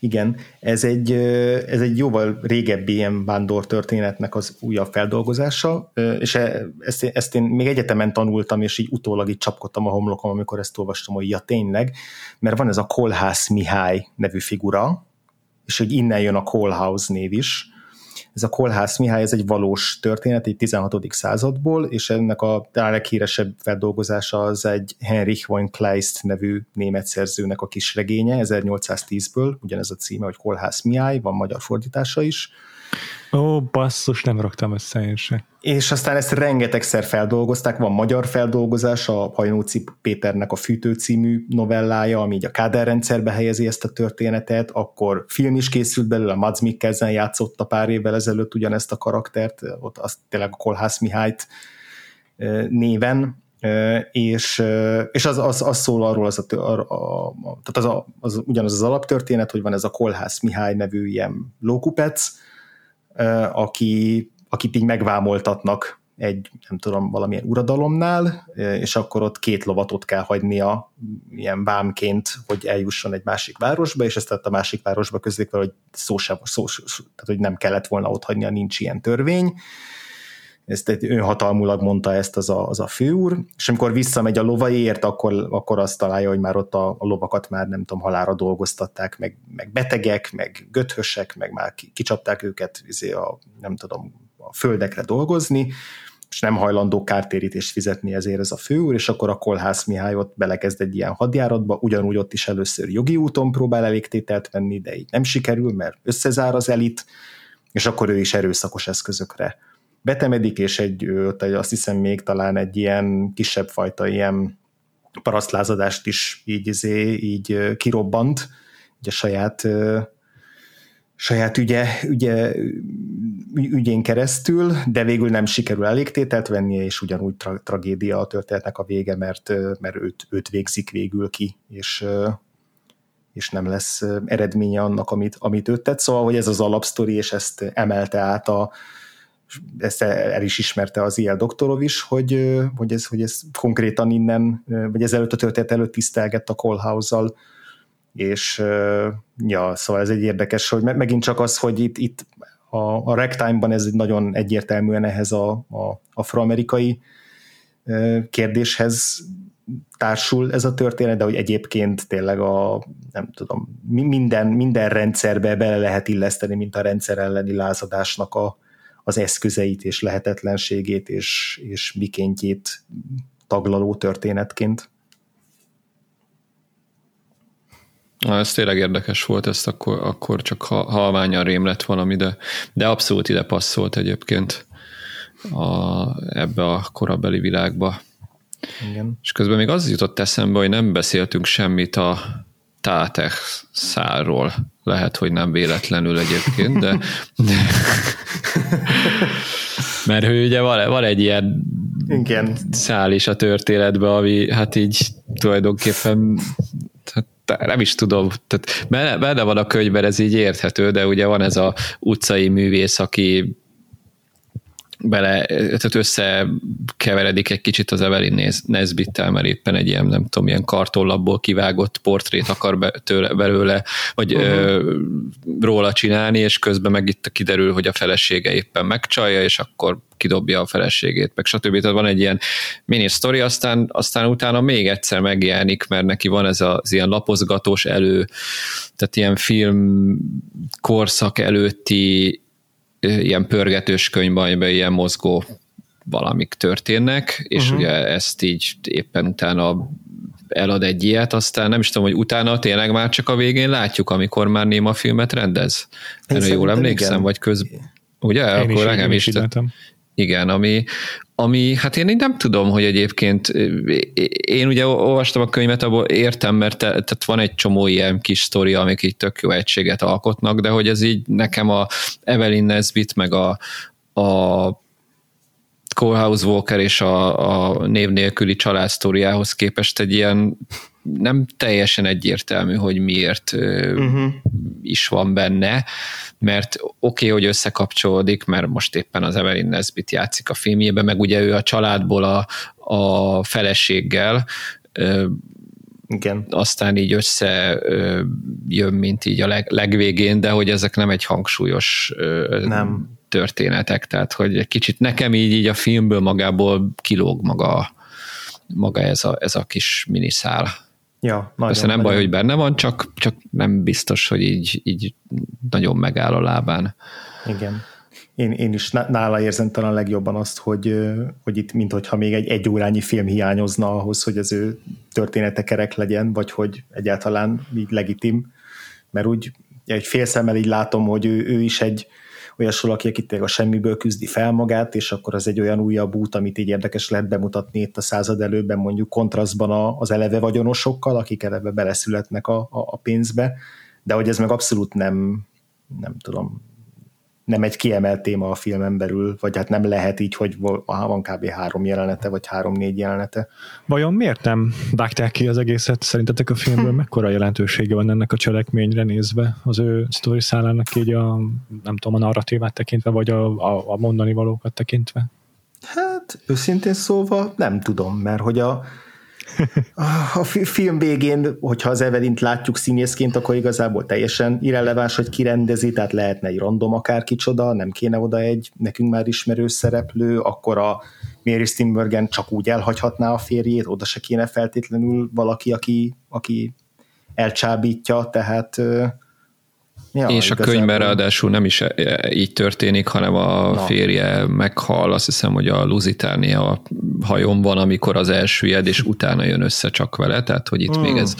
igen, ez egy, ez egy jóval régebbi ilyen vándor történetnek az újabb feldolgozása, és e, ezt, ezt én még egyetemen tanultam, és így utólag így csapkodtam a homlokom, amikor ezt olvastam, hogy ja tényleg, mert van ez a Kolhász Mihály nevű figura, és hogy innen jön a Kolhaus név is, ez a Kolhász Mihály, ez egy valós történet, egy 16. századból, és ennek a leghíresebb feldolgozása az egy Heinrich von Kleist nevű német szerzőnek a kisregénye, 1810-ből, ugyanez a címe, hogy Kolhász Mihály, van magyar fordítása is, Ó, basszus, nem raktam össze én se. És aztán ezt rengetegszer feldolgozták, van magyar feldolgozás, a Hajnóci Péternek a Fűtő című novellája, ami így a Káder rendszerbe helyezi ezt a történetet, akkor film is készült belőle, Mads Mikkelsen játszotta pár évvel ezelőtt ugyanezt a karaktert, ott azt tényleg a Kolhász Mihályt néven, és, és az, az, az szól arról, az a, a, a, tehát az, a, az ugyanaz az alaptörténet, hogy van ez a Kolhász Mihály nevű ilyen lókupec, aki, akit így megvámoltatnak egy, nem tudom, valamilyen uradalomnál, és akkor ott két lovatot kell hagynia ilyen vámként, hogy eljusson egy másik városba, és ezt a másik városba közlik hogy szó sem, szó, tehát hogy nem kellett volna ott hagynia, nincs ilyen törvény, ezt önhatalmulag mondta ezt az a, az a főúr, és amikor visszamegy a lovaiért, akkor, akkor azt találja, hogy már ott a, a lovakat már nem tudom, halára dolgoztatták, meg, meg betegek, meg göthösek, meg már kicsapták őket izé a, nem tudom, a földekre dolgozni, és nem hajlandó kártérítést fizetni ezért ez a főúr, és akkor a Kolhász Mihály ott belekezd egy ilyen hadjáratba, ugyanúgy ott is először jogi úton próbál elégtételt venni, de így nem sikerül, mert összezár az elit, és akkor ő is erőszakos eszközökre betemedik, és egy, egy, azt hiszem még talán egy ilyen kisebb fajta ilyen parasztlázadást is így, izé, így kirobbant, ugye saját saját ügye, ügye, ügyén keresztül, de végül nem sikerül elégtételt vennie, és ugyanúgy tra- tragédia a történetnek a vége, mert, mert őt, őt végzik végül ki, és, és nem lesz eredménye annak, amit, amit ő tett. Szóval, hogy ez az alapsztori, és ezt emelte át a, ezt el is ismerte az ilyen doktorov is, hogy, hogy, ez, hogy ez konkrétan innen, vagy ezelőtt a történet előtt tisztelgett a Callhouse-zal, és ja, szóval ez egy érdekes, hogy megint csak az, hogy itt, itt a, a ragtime-ban ez nagyon egyértelműen ehhez a, a afroamerikai kérdéshez társul ez a történet, de hogy egyébként tényleg a, nem tudom, minden, minden rendszerbe bele lehet illeszteni, mint a rendszer elleni lázadásnak a, az eszközeit és lehetetlenségét és, és mikéntjét taglaló történetként. Na, ez tényleg érdekes volt, ezt akkor, akkor csak halványan rém lett valami, de, de abszolút ide passzolt egyébként a, ebbe a korabeli világba. Igen. És közben még az jutott eszembe, hogy nem beszéltünk semmit a Tátek szárról. Lehet, hogy nem véletlenül egyébként, de, de mert ő ugye van, van egy ilyen Igen. szál is a történetben, ami hát így tulajdonképpen hát nem is tudom, tehát benne, benne van a könyvben, ez így érthető, de ugye van ez a utcai művész, aki bele, tehát összekeveredik egy kicsit az Evelyn Nesbittel, mert éppen egy ilyen, nem tudom, ilyen kartonlapból kivágott portrét akar be, tőle, belőle, vagy uh-huh. ö, róla csinálni, és közben meg itt kiderül, hogy a felesége éppen megcsalja, és akkor kidobja a feleségét, meg stb. Tehát van egy ilyen mini sztori, aztán, aztán utána még egyszer megjelenik, mert neki van ez az ilyen lapozgatós elő, tehát ilyen film korszak előtti ilyen pörgetős könyvben, ilyen mozgó valamik történnek, és uh-huh. ugye ezt így éppen utána elad egy ilyet, aztán nem is tudom, hogy utána tényleg már csak a végén látjuk, amikor már Néma filmet rendez. Én jól emlékszem, igen. vagy köz... Ugye? Én Akkor is, nekem is. is igen, ami, ami, hát én nem tudom, hogy egyébként én ugye olvastam a könyvet, abból értem, mert te, tehát van egy csomó ilyen kis sztori, amik így tök jó egységet alkotnak, de hogy ez így nekem a Evelyn Nesbit, meg a, a Colehouse Walker és a, a név nélküli család sztoriához képest egy ilyen nem teljesen egyértelmű, hogy miért uh-huh. is van benne, mert oké, okay, hogy összekapcsolódik, mert most éppen az Evelyn Nesbit játszik a filmjében, meg ugye ő a családból a, a feleséggel, igen. aztán így össze jön, mint így a leg, legvégén, de hogy ezek nem egy hangsúlyos nem. történetek, tehát hogy egy kicsit nekem így, így a filmből magából kilóg maga, maga ez, a, ez a kis miniszál. Ja, nagyon, Persze nem nagyon. baj, hogy benne van, csak, csak nem biztos, hogy így, így nagyon megáll a lábán. Igen. Én, én is nála érzem talán legjobban azt, hogy, hogy itt mintha még egy egy órányi film hiányozna ahhoz, hogy az ő története kerek legyen, vagy hogy egyáltalán így legitim, mert úgy egy fél szemmel így látom, hogy ő, ő is egy, olyas valaki, aki a semmiből küzdi fel magát, és akkor az egy olyan újabb út, amit így érdekes lehet bemutatni itt a század előben, mondjuk kontrasztban az eleve vagyonosokkal, akik eleve beleszületnek a, a, a pénzbe, de hogy ez meg abszolút nem, nem tudom, nem egy kiemelt téma a filmen belül, vagy hát nem lehet így, hogy van kb. három jelenete, vagy három-négy jelenete. Vajon miért nem vágták ki az egészet? Szerintetek a filmből hm. mekkora jelentősége van ennek a cselekményre nézve? Az ő sztori szállának így a, nem tudom, a narratívát tekintve, vagy a, a, a mondani valókat tekintve? Hát, őszintén szóval nem tudom, mert hogy a, a film végén, hogyha az Evelint látjuk színészként, akkor igazából teljesen irreleváns, hogy ki tehát lehetne egy random akár kicsoda, nem kéne oda egy nekünk már ismerő szereplő, akkor a Mary Steenburgen csak úgy elhagyhatná a férjét, oda se kéne feltétlenül valaki, aki, aki elcsábítja, tehát Ja, és a könyvben ráadásul nem is e, így történik, hanem a Na. férje meghal, azt hiszem, hogy a Lusitania hajón van, amikor az elsüllyed, és utána jön össze csak vele, tehát hogy itt mm. még ez,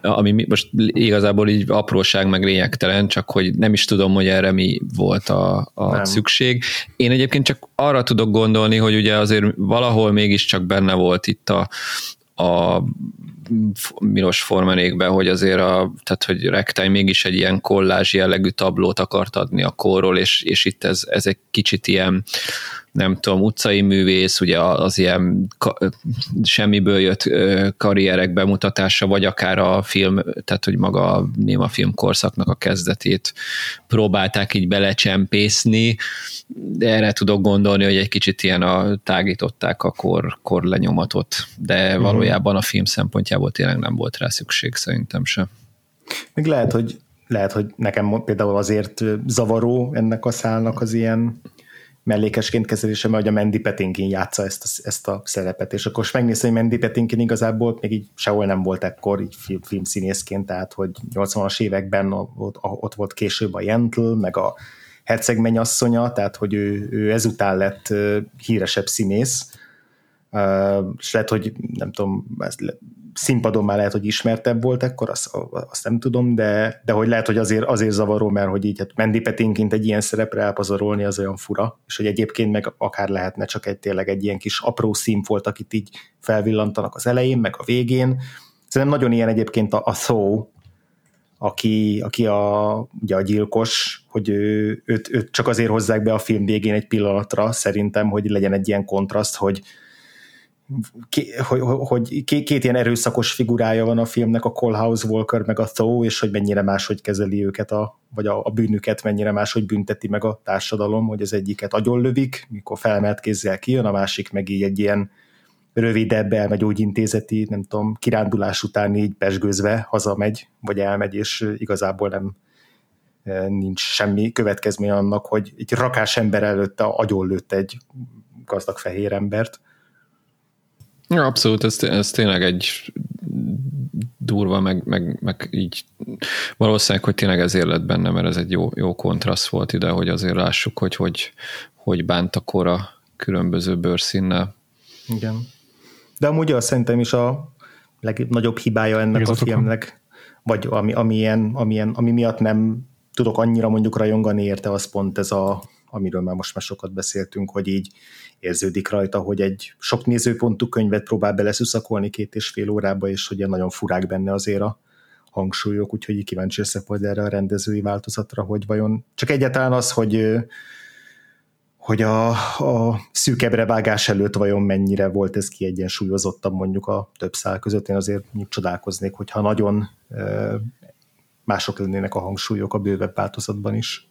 ami most igazából így apróság meg lényegtelen, csak hogy nem is tudom, hogy erre mi volt a, a szükség. Én egyébként csak arra tudok gondolni, hogy ugye azért valahol mégiscsak benne volt itt a, a Milos Formanékbe, hogy azért a, tehát hogy Rektály mégis egy ilyen kollázs jellegű tablót akart adni a korról, és, és itt ez, ez egy kicsit ilyen nem tudom, utcai művész, ugye az ilyen ka- semmiből jött karrierek bemutatása, vagy akár a film, tehát hogy maga a néma film korszaknak a kezdetét próbálták így belecsempészni, de erre tudok gondolni, hogy egy kicsit ilyen a, tágították a kor, kor lenyomatot, de mhm. valójában a film szempontjából tényleg nem volt rá szükség, szerintem sem. Még lehet, hogy lehet, hogy nekem például azért zavaró ennek a szálnak az ilyen mellékesként kezelése, mert hogy a Mandy Patinkin játsza ezt a, ezt a szerepet, és akkor most megnézem, hogy Mandy Patinkin igazából még így sehol nem volt ekkor így film, filmszínészként, tehát hogy 80-as években ott, ott volt később a Jentl, meg a Herceg mennyasszonya, tehát hogy ő, ő ezután lett híresebb színész, és lehet, hogy nem tudom, színpadon már lehet, hogy ismertebb volt ekkor, azt, azt nem tudom, de, de hogy lehet, hogy azért, azért zavaró, mert hogy így hát Mandy Petinként egy ilyen szerepre elpazarolni az olyan fura, és hogy egyébként meg akár lehetne csak egy tényleg egy ilyen kis apró színfolt, akit így felvillantanak az elején, meg a végén. Szerintem nagyon ilyen egyébként a, a Thaw, aki, aki a, ugye a gyilkos, hogy ő, őt, őt csak azért hozzák be a film végén egy pillanatra, szerintem, hogy legyen egy ilyen kontraszt, hogy, hogy, két ilyen erőszakos figurája van a filmnek, a House Walker meg a Thaw, és hogy mennyire máshogy kezeli őket, a, vagy a, a bűnüket mennyire máshogy bünteti meg a társadalom, hogy az egyiket agyonlövik, mikor felmelt kézzel kijön, a másik meg így egy ilyen rövidebb elmegy úgy intézeti, nem tudom, kirándulás után így pesgőzve hazamegy, vagy elmegy, és igazából nem nincs semmi következmény annak, hogy egy rakás ember előtte agyonlőtt egy gazdag fehér embert Ja, abszolút, ez, ez tényleg egy durva, meg, meg, meg így valószínűleg, hogy tényleg ezért lett benne, mert ez egy jó, jó kontraszt volt ide, hogy azért lássuk, hogy hogy, hogy bánt a kora különböző bőrszínnel. Igen. De amúgy azt szerintem is a legnagyobb hibája ennek Igen, a filmnek, vagy ami, amilyen, amilyen, ami miatt nem tudok annyira mondjuk rajongani érte, az pont ez a, amiről már most már sokat beszéltünk, hogy így érződik rajta, hogy egy sok nézőpontú könyvet próbál beleszuszakolni két és fél órába, és hogy nagyon furák benne azért a hangsúlyok, úgyhogy kíváncsi leszek majd erre a rendezői változatra, hogy vajon csak egyáltalán az, hogy hogy a, a szűkebbre vágás előtt vajon mennyire volt ez kiegyensúlyozottabb mondjuk a több szál között. Én azért csodálkoznék, hogyha nagyon mások lennének a hangsúlyok a bővebb változatban is.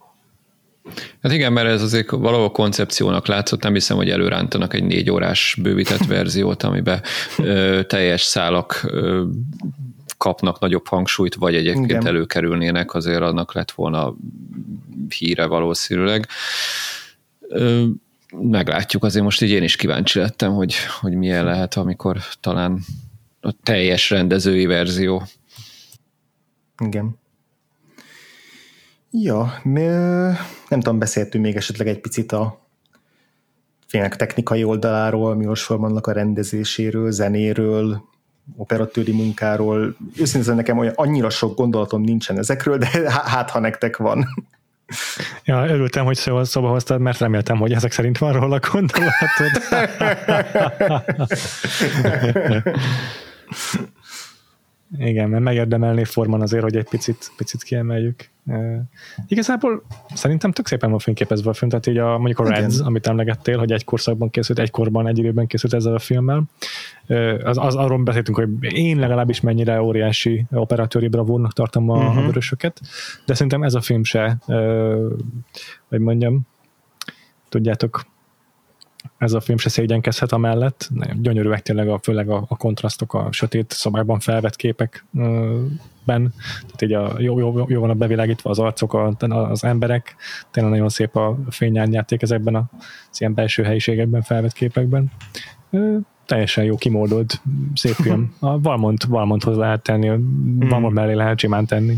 Hát igen, mert ez azért valahol koncepciónak látszott, nem hiszem, hogy előrántanak egy négy órás bővített verziót, amiben ö, teljes szálak ö, kapnak nagyobb hangsúlyt, vagy egyébként igen. előkerülnének, azért annak lett volna híre valószínűleg. Ö, meglátjuk, azért most így én is kíváncsi lettem, hogy, hogy milyen lehet, amikor talán a teljes rendezői verzió. Igen. Ja, nem tudom, beszéltünk még esetleg egy picit a filmek technikai oldaláról, Milos Formannak a rendezéséről, zenéről, operatőri munkáról. Őszintén nekem olyan annyira sok gondolatom nincsen ezekről, de hát ha nektek van. Ja, örültem, hogy szóval szóba hoztad, mert reméltem, hogy ezek szerint van róla gondolatod. Igen, mert megérdemelné Forman azért, hogy egy picit, picit kiemeljük. Uh, igazából szerintem tök szépen van fényképezve a film, tehát így a, mondjuk a Reds, Igen. amit emlegettél, hogy egy korszakban készült, egy korban, egy időben készült ezzel a filmmel. Uh, az, az, arról beszéltünk, hogy én legalábbis mennyire óriási operatőri bravúrnak tartom a, uh-huh. a mhm. vörösöket, de szerintem ez a film se, uh, hogy mondjam, tudjátok, ez a film se szégyenkezhet amellett. Gyönyörűek tényleg a, főleg a, a kontrasztok a sötét szobákban felvett képekben. Tehát így a, jó, jó, jó van a bevilágítva az arcok, a, az emberek. Tényleg nagyon szép a fényárnyáték ezekben a, az ilyen belső helyiségekben felvett képekben. Teljesen jó, kimódolt, szép film. A Valmont, Valmonthoz lehet tenni, hmm. Valmont mellé lehet simán tenni.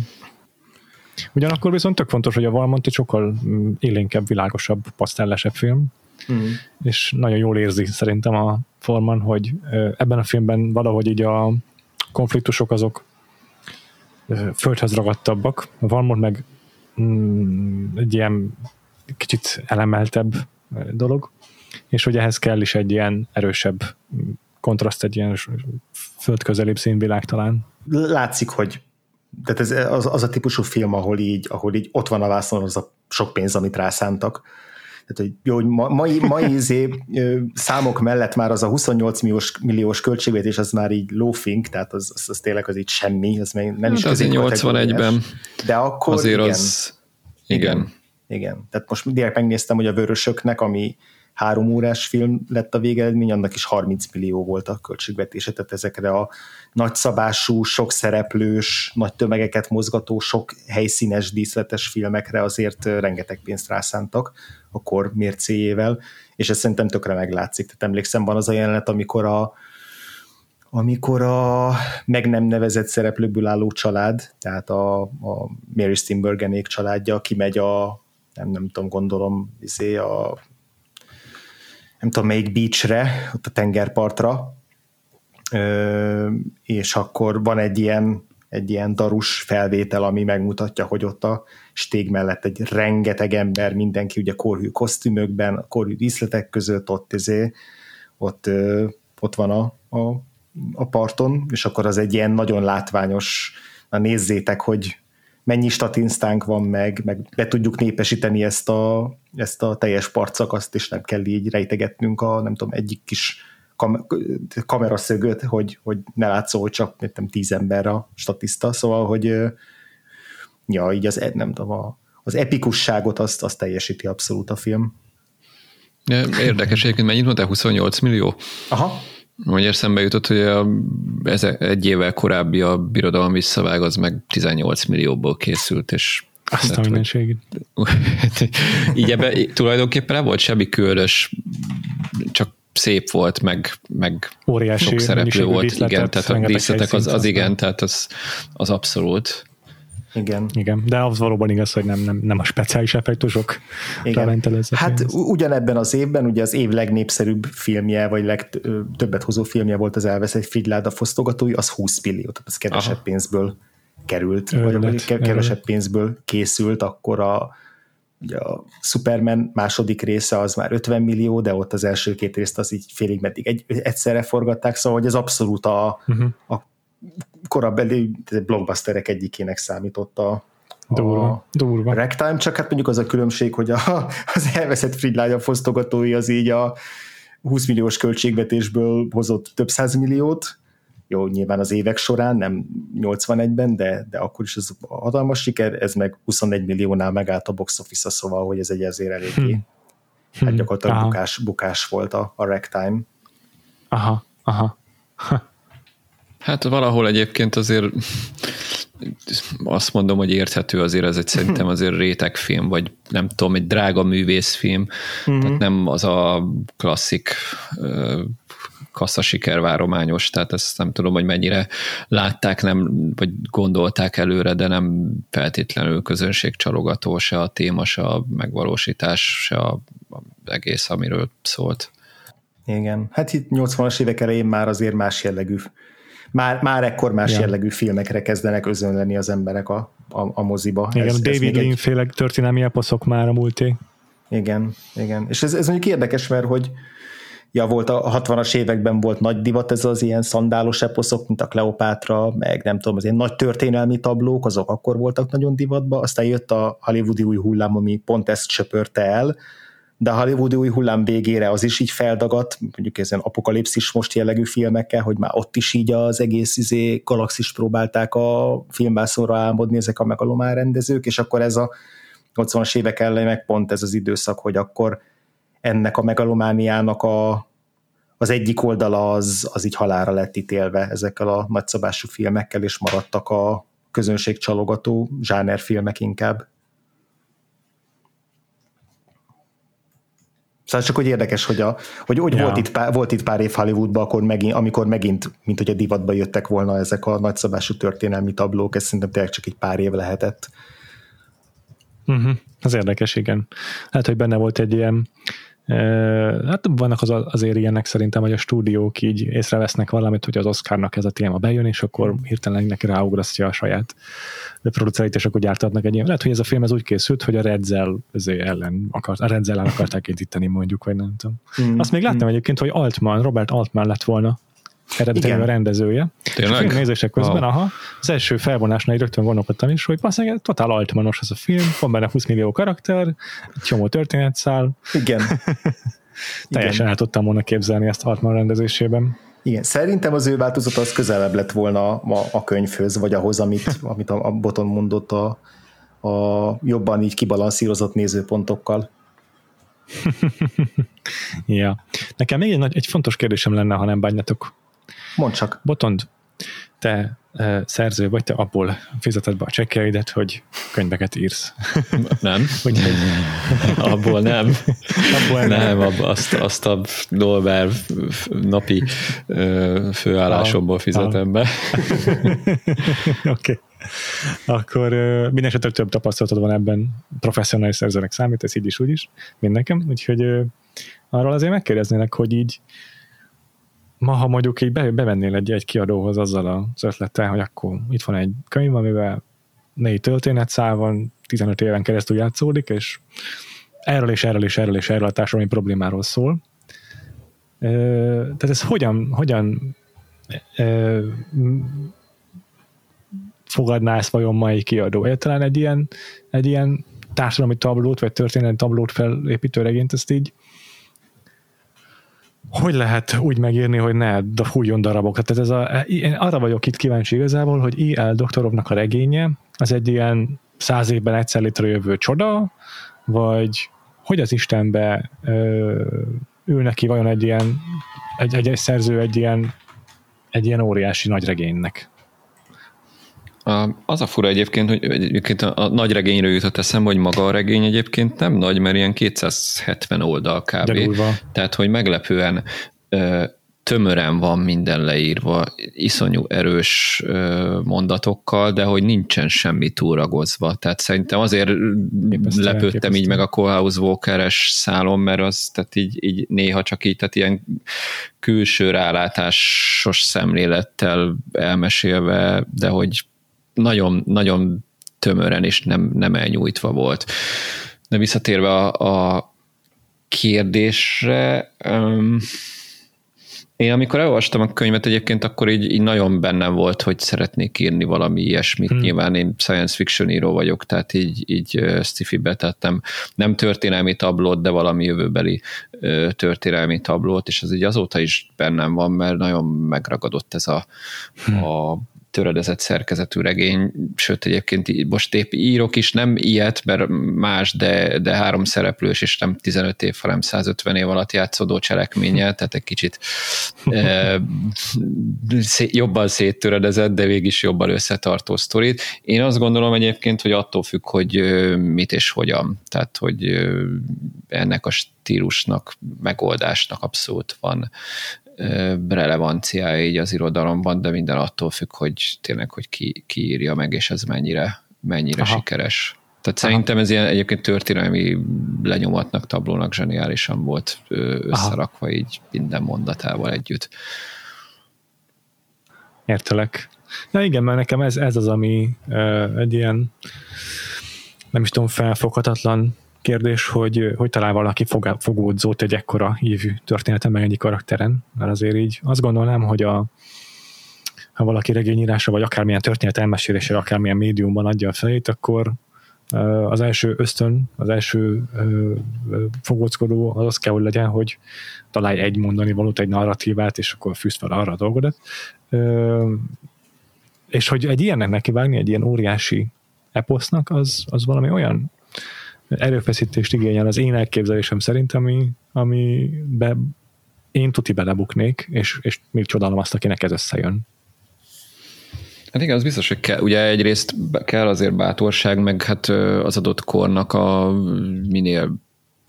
Ugyanakkor viszont tök fontos, hogy a Valmont egy sokkal mm, élénkebb, világosabb, pasztellesebb film, Mm. És nagyon jól érzi szerintem a Forman, hogy ebben a filmben valahogy így a konfliktusok azok földhez ragadtabbak. Van meg mm, egy ilyen kicsit elemeltebb dolog, és hogy ehhez kell is egy ilyen erősebb kontraszt egy ilyen földközelibb színvilág talán. Látszik, hogy tehát ez az, az a típusú film, ahol így, ahol így ott van a vászon az a sok pénz, amit rászántak. Tehát, hogy jó, hogy ma, mai, mai izé, számok mellett már az a 28 milliós, milliós költségvetés az már így lófink, tehát az, az, az tényleg az így semmi, az még nem is hát azért 81-ben. De akkor azért igen, az, igen. igen. Igen. Tehát most direkt megnéztem, hogy a Vörösöknek, ami három órás film lett a végeredmény, annak is 30 millió volt a költségvetése, tehát ezekre a nagyszabású, sok szereplős, nagy tömegeket mozgató, sok helyszínes, díszletes filmekre azért rengeteg pénzt rászántak a kor mércéjével, és ez szerintem tökre meglátszik. Tehát emlékszem, van az a jelenet, amikor a, amikor a meg nem nevezett szereplőből álló család, tehát a, a Mary Steenburgenék családja kimegy a, nem, nem tudom, gondolom, izé a nem tudom melyik beachre, ott a tengerpartra, és akkor van egy ilyen, egy ilyen darus felvétel, ami megmutatja, hogy ott a stég mellett egy rengeteg ember, mindenki ugye korhű kosztümökben, korhű díszletek között, ott, izé, ott, ott van a, a, a parton, és akkor az egy ilyen nagyon látványos, na nézzétek, hogy mennyi statinsztánk van meg, meg be tudjuk népesíteni ezt a, ezt a teljes partszakaszt, és nem kell így rejtegetnünk a, nem tudom, egyik kis kam- kameraszögöt, hogy, hogy ne látszol, csak nem tíz ember a statiszta, szóval, hogy ja, így az, nem tudom, a, az epikusságot azt, azt teljesíti abszolút a film. Érdekes egyébként, mennyit mondtál? 28 millió? Aha. Hogy eszembe jutott, hogy a, ez egy évvel korábbi a birodalom visszavág, az meg 18 millióból készült, és azt a mindenségét. Így ebben tulajdonképpen nem volt semmi különös, csak szép volt, meg, meg Óriási sok szereplő volt, igen, tehát a díszletek az, az igen, tehát az, az abszolút. Igen. Igen, de az valóban igaz, hogy nem, nem, nem a speciális effektusok Hát ugyanebben az évben ugye az év legnépszerűbb filmje, vagy legtöbbet hozó filmje volt az Elveszett Frigyláda fosztogatói, az 20 millió, tehát az kevesebb Aha. pénzből került, Örület, vagy kevesebb örület. pénzből készült, akkor a, ugye a Superman második része az már 50 millió, de ott az első két részt az így félig meddig egy, egyszerre forgatták, szóval hogy ez abszolút a, uh-huh. a korabeli blockbusterek egyikének számított a, Durva, durva. Ragtime, csak hát mondjuk az a különbség, hogy a, az elveszett Fridlája fosztogatói az így a 20 milliós költségvetésből hozott több százmilliót, jó, nyilván az évek során, nem 81-ben, de, de akkor is ez hatalmas siker, ez meg 21 milliónál megállt a box office szóval, hogy ez egy ezért eléggé, hm. hát gyakorlatilag bukás, bukás volt a, a ragtime. Aha, aha. Hát valahol egyébként azért azt mondom, hogy érthető azért ez egy szerintem azért rétegfilm, vagy nem tudom, egy drága művészfilm, mm-hmm. tehát nem az a klasszik kassza sikervárományos, tehát ezt nem tudom, hogy mennyire látták, nem, vagy gondolták előre, de nem feltétlenül közönségcsalogató, se a téma, se a megvalósítás, se a, a egész, amiről szólt. Igen, hát itt 80-as évek elején már azért más jellegű már, már ekkor más ja. jellegű filmekre kezdenek özönleni az emberek a, a, a moziba. Igen, ez, David Lean egy... féle történelmi eposzok már a múlté. Igen, igen. És ez, ez mondjuk érdekes, mert hogy ja, volt a 60-as években volt nagy divat ez az ilyen szandálos eposzok, mint a Kleopátra, meg nem tudom, az ilyen nagy történelmi tablók, azok akkor voltak nagyon divatba, aztán jött a hollywoodi új hullám, ami pont ezt söpörte el, de a hollywoodi új hullám végére az is így feldagadt, mondjuk ezen apokalipszis most jellegű filmekkel, hogy már ott is így az egész izé, galaxis próbálták a filmbászóra álmodni ezek a megalomán rendezők, és akkor ez a 80-as évek ellen meg pont ez az időszak, hogy akkor ennek a megalomániának a, az egyik oldala az, az így halára lett ítélve ezekkel a nagyszabású filmekkel, és maradtak a közönségcsalogató zsánerfilmek inkább. Szóval csak hogy érdekes, hogy, a, hogy, hogy ja. volt, itt pár, volt itt pár év Hollywoodban, akkor megint, amikor megint, mint hogy a divatba jöttek volna ezek a nagyszabású történelmi tablók, ez szerintem tényleg csak egy pár év lehetett. Uh-huh. Ez érdekes, igen. Hát, hogy benne volt egy ilyen Hát vannak az, azért ilyenek szerintem, hogy a stúdiók így észrevesznek valamit, hogy az Oscarnak ez a téma bejön, és akkor hirtelen neki ráugrasztja a saját producereit, és akkor gyártatnak egy ilyen. Lehet, hogy ez a film ez úgy készült, hogy a Redzel ellen akart, a Redzel ellen akarták indítani mondjuk, vagy nem tudom. Mm. Azt még láttam mm. egyébként, hogy Altman, Robert Altman lett volna eredetileg a rendezője. Tényleg? És a nézések közben, wow. aha, az első felvonásnál így rögtön gondolkodtam is, hogy basszeg, totál altmanos ez a film, van benne 20 millió karakter, egy csomó történetszál. Igen. Teljesen el tudtam volna képzelni ezt Altman rendezésében. Igen, szerintem az ő változat az közelebb lett volna a, a könyvhöz, vagy ahhoz, amit, amit a, a Boton mondott a, a jobban így kibalanszírozott nézőpontokkal. ja. Nekem még egy, nagy, egy fontos kérdésem lenne, ha nem bánjatok. Mondd csak. Botond, te e, szerző vagy, te abból fizeted be a csekkeidet, hogy könyveket írsz. Nem. Hogy, abból nem. abból nem. nem ab, azt, azt a dolbár napi főállásomból fizetem be. Oké. Okay. Akkor minden esetre több tapasztalatod van ebben professzionális szerzőnek számít, ez így is úgy is, mint nekem, úgyhogy arról azért megkérdeznének, hogy így ma, ha mondjuk így be, bevennél egy, egy kiadóhoz azzal az ötlettel, hogy akkor itt van egy könyv, amivel négy történetszál van, 15 éven keresztül játszódik, és erről és erről és erről és erről a társadalmi problémáról szól. Tehát ez hogyan, hogyan fogadná ezt vajon mai kiadó? Egyáltalán egy ilyen, egy ilyen társadalmi tablót, vagy történelmi tablót felépítő regényt, ezt így hogy lehet úgy megírni, hogy ne hújjon darabok? Tehát ez a, én arra vagyok itt kíváncsi igazából, hogy I.L. doktorovnak a regénye, az egy ilyen száz évben egyszer létrejövő csoda, vagy hogy az Istenbe ö, ül neki vajon egy ilyen, egy, egy, egy szerző egy ilyen, egy ilyen óriási nagy regénynek? Az a fura egyébként, hogy egyébként a, a nagy regényről jutott eszembe, hogy maga a regény egyébként nem nagy, mert ilyen 270 oldal kb. Tehát, hogy meglepően ö, tömören van minden leírva, iszonyú erős ö, mondatokkal, de hogy nincsen semmi túragozva. Tehát szerintem azért képesztő, lepődtem képesztő. így meg a Kohlhaus Walker-es szálon, mert az tehát így, így néha csak így, tehát ilyen külső rálátásos szemlélettel elmesélve, de hogy nagyon, nagyon tömören és nem, nem elnyújtva volt. De visszatérve a, a kérdésre, um, én amikor elolvastam a könyvet egyébként, akkor így, így nagyon bennem volt, hogy szeretnék írni valami ilyesmit. Hmm. Nyilván én science fiction író vagyok, tehát így, így uh, sci-fi tettem nem történelmi tablót, de valami jövőbeli történelmi tablót, és az így azóta is bennem van, mert nagyon megragadott ez a, hmm. a töredezett szerkezetű regény, sőt egyébként most épp írok is, nem ilyet, mert más, de, de három szereplős, és nem 15 év, hanem 150 év alatt játszódó cselekménye, tehát egy kicsit e, szé, jobban széttöredezett, de végig is jobban összetartó sztorit. Én azt gondolom egyébként, hogy attól függ, hogy mit és hogyan, tehát hogy ennek a stílusnak, megoldásnak abszolút van relevanciája így az irodalomban, de minden attól függ, hogy tényleg, hogy ki, ki írja meg, és ez mennyire, mennyire Aha. sikeres. Tehát Aha. szerintem ez ilyen egyébként történelmi lenyomatnak, tablónak zseniálisan volt összerakva Aha. így minden mondatával együtt. Értelek. Ja igen, mert nekem ez, ez az, ami uh, egy ilyen nem is tudom, felfoghatatlan kérdés, hogy hogy talál valaki fogódzót egy ekkora hívű történeten meg egy karakteren, mert azért így azt gondolnám, hogy a, ha valaki regényírása, vagy akármilyen történet elmesélésére, akármilyen médiumban adja a fejét, akkor az első ösztön, az első fogóckodó az az kell, hogy legyen, hogy találj egy mondani valót, egy narratívát, és akkor fűz fel arra a dolgodat. És hogy egy ilyennek nekivágni, egy ilyen óriási eposznak, az, az valami olyan erőfeszítést igényel az én elképzelésem szerint, ami, ami be, én tuti belebuknék, és, és még csodálom azt, akinek ez összejön. Hát igen, az biztos, hogy kell. Ugye egyrészt kell azért bátorság, meg hát az adott kornak a minél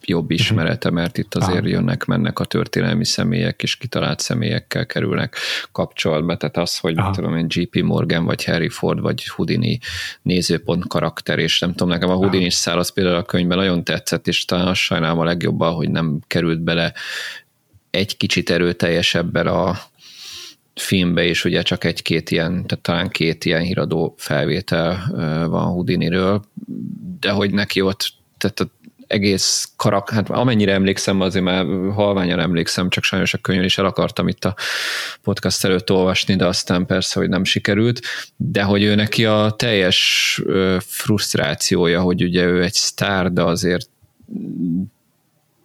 jobb mhm. ismerete, mert itt azért jönnek, mennek a történelmi személyek, és kitalált személyekkel kerülnek kapcsolatba. Tehát az, hogy Aha. tudom én, JP Morgan, vagy Harry Ford, vagy Houdini nézőpont karakter, és nem tudom, nekem a Houdini szál az például a könyvben nagyon tetszett, és talán azt sajnálom a legjobban, hogy nem került bele egy kicsit erőteljesebben a filmbe, és ugye csak egy-két ilyen, tehát talán két ilyen híradó felvétel van Houdiniről, de hogy neki ott tehát egész karak, hát amennyire emlékszem, azért már halványan emlékszem, csak sajnos a könyvön is el akartam itt a podcast előtt olvasni, de aztán persze, hogy nem sikerült, de hogy ő neki a teljes frusztrációja, hogy ugye ő egy sztár, de azért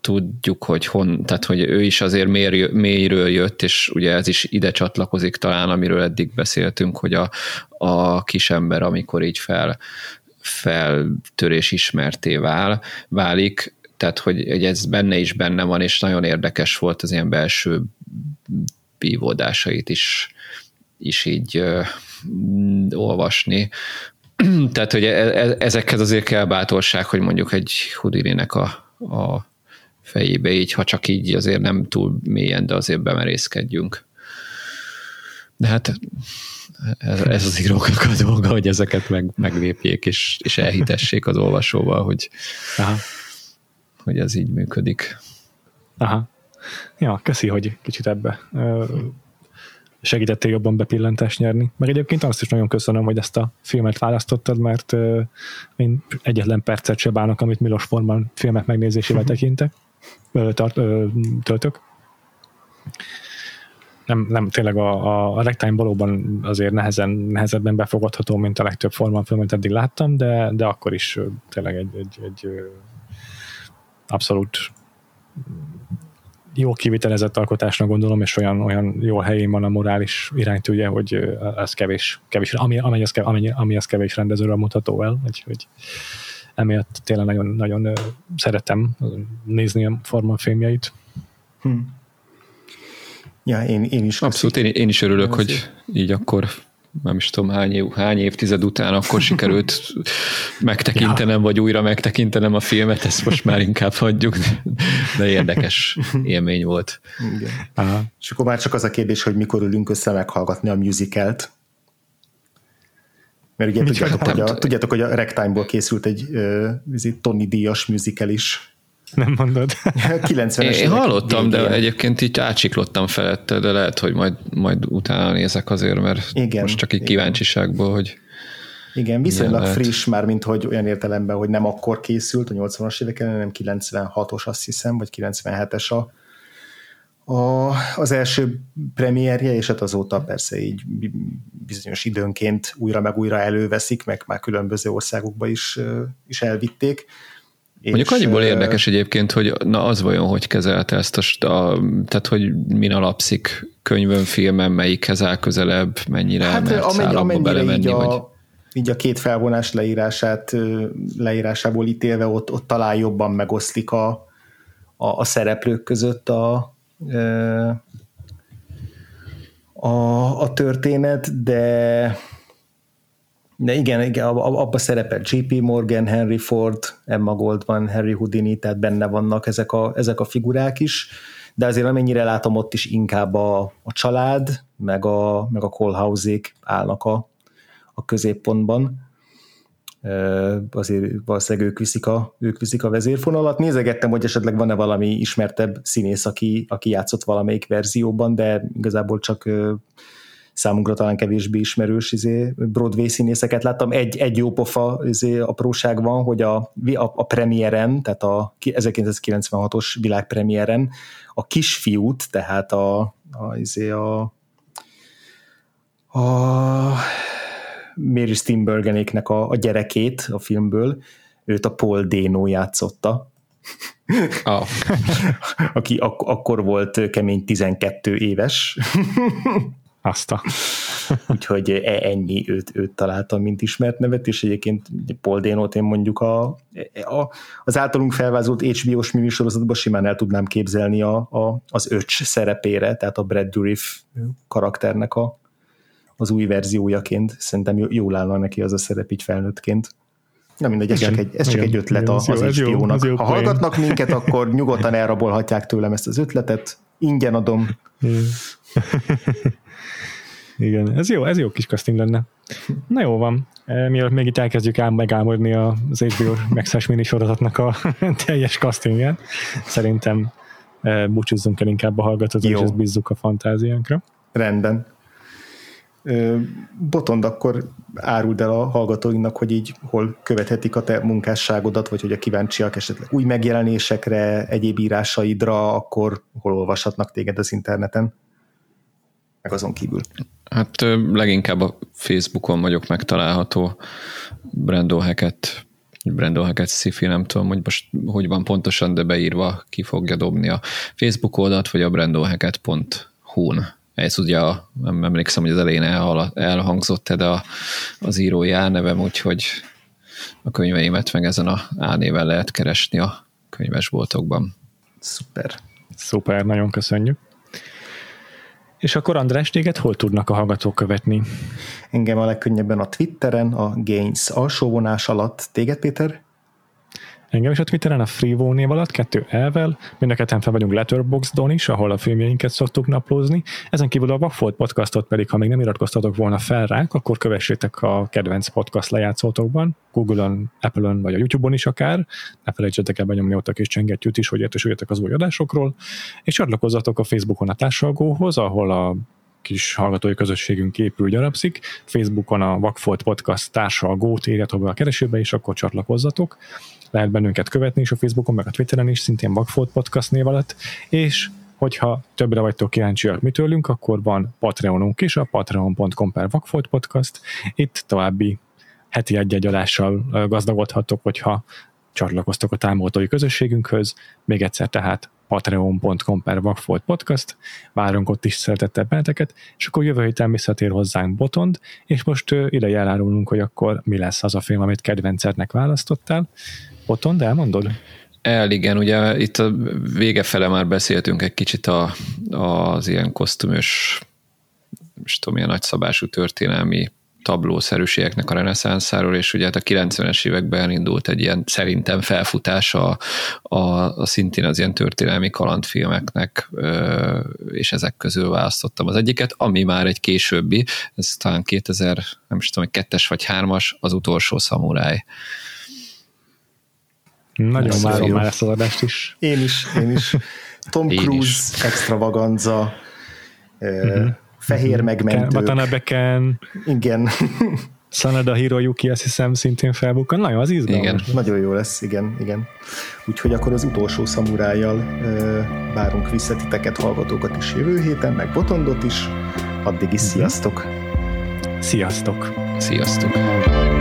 tudjuk, hogy hon, tehát hogy ő is azért mély, mélyről jött, és ugye ez is ide csatlakozik talán, amiről eddig beszéltünk, hogy a, a kisember, amikor így fel, feltörés ismerté vál, válik, tehát hogy, hogy ez benne is benne van, és nagyon érdekes volt az ilyen belső bívódásait is, is így ö, olvasni. tehát, hogy e, e, ezekhez azért kell bátorság, hogy mondjuk egy Hudirinek a, a fejébe így, ha csak így azért nem túl mélyen, de azért bemerészkedjünk. De hát ez, ez az íróknak a dolga, hogy ezeket meg, meglépjék, és, és elhitessék az olvasóval, hogy, Aha. hogy ez így működik. Aha. Ja, köszi, hogy kicsit ebbe segítettél jobban bepillantást nyerni. Meg egyébként azt is nagyon köszönöm, hogy ezt a filmet választottad, mert én egyetlen percet se bánok, amit Milos Forman filmek megnézésével tekintek tart, töltök. Nem, nem tényleg a, a, a Rectime valóban azért nehezen, nehezebben befogadható, mint a legtöbb filmet eddig láttam, de, de akkor is tényleg egy, egy, egy abszolút jó kivitelezett alkotásnak gondolom, és olyan, olyan jó helyén van a morális iránytűje, hogy ez kevés, kevés ami, ami, az, ami, ami az kevés rendezőről mutató el, hogy, hogy emiatt tényleg nagyon, nagyon szeretem nézni a filmjeit. Hm. Ja, én, én is. Abszolút, én, én is örülök, hogy így akkor nem is tudom hány, év, hány évtized után akkor sikerült megtekintenem, ja. vagy újra megtekintenem a filmet, ezt most már inkább hagyjuk, de érdekes élmény volt. Igen. Aha. És akkor már csak az a kérdés, hogy mikor ülünk össze meghallgatni a musicalt. Mert ugye tudjátok hogy, a, tudjátok, hogy a Rectime-ból készült egy uh, Tony Díjas musical is. Nem mondod? 90-es Én hallottam, végén. de egyébként így átsiklottam felette, de lehet, hogy majd, majd utána nézek azért, mert igen, most csak egy kíváncsiságból, hogy igen, viszonylag friss már, mint hogy olyan értelemben, hogy nem akkor készült a 80-as éveken, hanem 96-os azt hiszem, vagy 97-es a, a, az első premierje, és hát azóta persze így bizonyos időnként újra meg újra előveszik, meg már különböző országokba is, is elvitték. Mondjuk annyiból érdekes egyébként, hogy na az vajon hogy kezelte ezt a, a tehát hogy min alapszik könyvön, filmen, melyikhez áll közelebb, mennyire hát, mert amennyi, amennyire belemenni, így a, vagy... így a két felvonás leírását, leírásából ítélve ott, ott talán jobban megoszlik a, a, a szereplők között a, a, a történet, de de igen, igen abban szerepel JP Morgan, Henry Ford, Emma Goldman, Harry Houdini, tehát benne vannak ezek a, ezek a figurák is, de azért amennyire látom, ott is inkább a, a család, meg a, meg a Colhouse-ék állnak a, a középpontban. Azért valószínűleg ők viszik, a, ők viszik a vezérfonalat. Nézegettem, hogy esetleg van-e valami ismertebb színész, aki, aki játszott valamelyik verzióban, de igazából csak számunkra talán kevésbé ismerős izé, Broadway színészeket láttam. Egy, egy jó pofa izé, apróság van, hogy a, a, a premiéren, tehát a 1996-os világpremiéren a kisfiút, tehát a, a, izé, a, a Mary Steenburgenéknek a, a gyerekét a filmből, őt a Paul Dano játszotta, oh. aki ak- akkor volt kemény 12 éves. Azt a. Úgyhogy e, ennyi őt, őt találtam, mint ismert nevet, és egyébként Paul Dano-t én mondjuk a, a, az általunk felvázolt HBO-s minisorozatban simán el tudnám képzelni a, a, az öcs szerepére, tehát a Brad Dourif karakternek a, az új verziójaként. Szerintem jól állna neki az a szerep így felnőttként. Na mindegy, ez, csak egy, ez csak egy ötlet igen, az, az HBO-nak. Ha hallgatnak minket, akkor nyugodtan elrabolhatják tőlem ezt az ötletet. Ingyen adom. Igen, ez jó, ez jó kis casting lenne. Na jó van, e, mielőtt még itt elkezdjük ám megálmodni az HBO Max-es minisorozatnak a teljes castingját, szerintem e, búcsúzzunk el inkább a hallgatót, és ezt bízzuk a fantáziánkra. Rendben. Botond, akkor áruld el a hallgatóinknak, hogy így hol követhetik a te munkásságodat, vagy hogy a kíváncsiak esetleg új megjelenésekre, egyéb írásaidra, akkor hol olvashatnak téged az interneten? Meg azon kívül. Hát leginkább a Facebookon vagyok megtalálható Brando Hackett Brando Hackett sci nem tudom, hogy most hogy van pontosan, de beírva ki fogja dobni a Facebook oldalt, vagy a brandohackett.hu-n ez ugye a, nem emlékszem, hogy az elején el, elhangzott de a, az írói álnevem, úgyhogy a könyveimet meg ezen a álnéven lehet keresni a könyvesboltokban. Szuper. Szuper, nagyon köszönjük. És akkor András, téged hol tudnak a hallgatók követni? Engem a legkönnyebben a Twitteren, a Gains alsóvonás alatt. Téged, Péter? Engem is a Twitteren a Freevo név alatt, kettő elvel, mind a ketten fel vagyunk Letterboxdon is, ahol a filmjeinket szoktuk naplózni. Ezen kívül a Vagfolt podcastot pedig, ha még nem iratkoztatok volna fel ránk, akkor kövessétek a kedvenc podcast lejátszótokban, Google-on, Apple-on vagy a YouTube-on is akár. Ne felejtsetek el benyomni ott a kis csengettyűt is, hogy értesüljetek az új adásokról, és csatlakozzatok a Facebookon a társalgóhoz, ahol a kis hallgatói közösségünk épül, gyarapszik. Facebookon a Vagfolt Podcast társalgót írjatok be a keresőbe, és akkor csatlakozzatok lehet bennünket követni is a Facebookon, meg a Twitteren is, szintén Vagfolt Podcast név alatt, és hogyha többre vagytok kíváncsiak mi tőlünk, akkor van Patreonunk is, a patreon.com per Vagfolt Podcast. Itt további heti egy-egy adással gazdagodhatok, hogyha csatlakoztok a támogatói közösségünkhöz. Még egyszer tehát patreon.com per Vagfolt Podcast. Várunk ott is szeretettel benneteket, és akkor jövő héten visszatér hozzánk Botond, és most ide elárulunk, hogy akkor mi lesz az a film, amit kedvencednek választottál. Otthon, de elmondod? El, igen, ugye itt a vége fele már beszéltünk egy kicsit a, az ilyen kosztümös, és tudom, ilyen nagyszabású történelmi tablószerűségeknek a reneszánszáról, és ugye hát a 90-es években indult egy ilyen szerintem felfutása a, a szintén az ilyen történelmi kalandfilmeknek, és ezek közül választottam az egyiket, ami már egy későbbi, ez talán 2000, nem is tudom, kettes vagy hármas, az utolsó szamuráj. Nagyon várom már ezt az adást is. Én is, én is. Tom én Cruise is. extravaganza, uh-huh. fehér mhm. megmentők. Watanabe Ken. Igen. Sanada Hiroyuki, azt hiszem szintén felbukkan. Nagyon az izgalmas. Igen. Nagyon jó lesz, igen, igen. Úgyhogy akkor az utolsó szamurájjal uh, várunk vissza titeket, hallgatókat is jövő héten, meg Botondot is. Addig is uh-huh. sziasztok! Sziasztok! Sziasztok!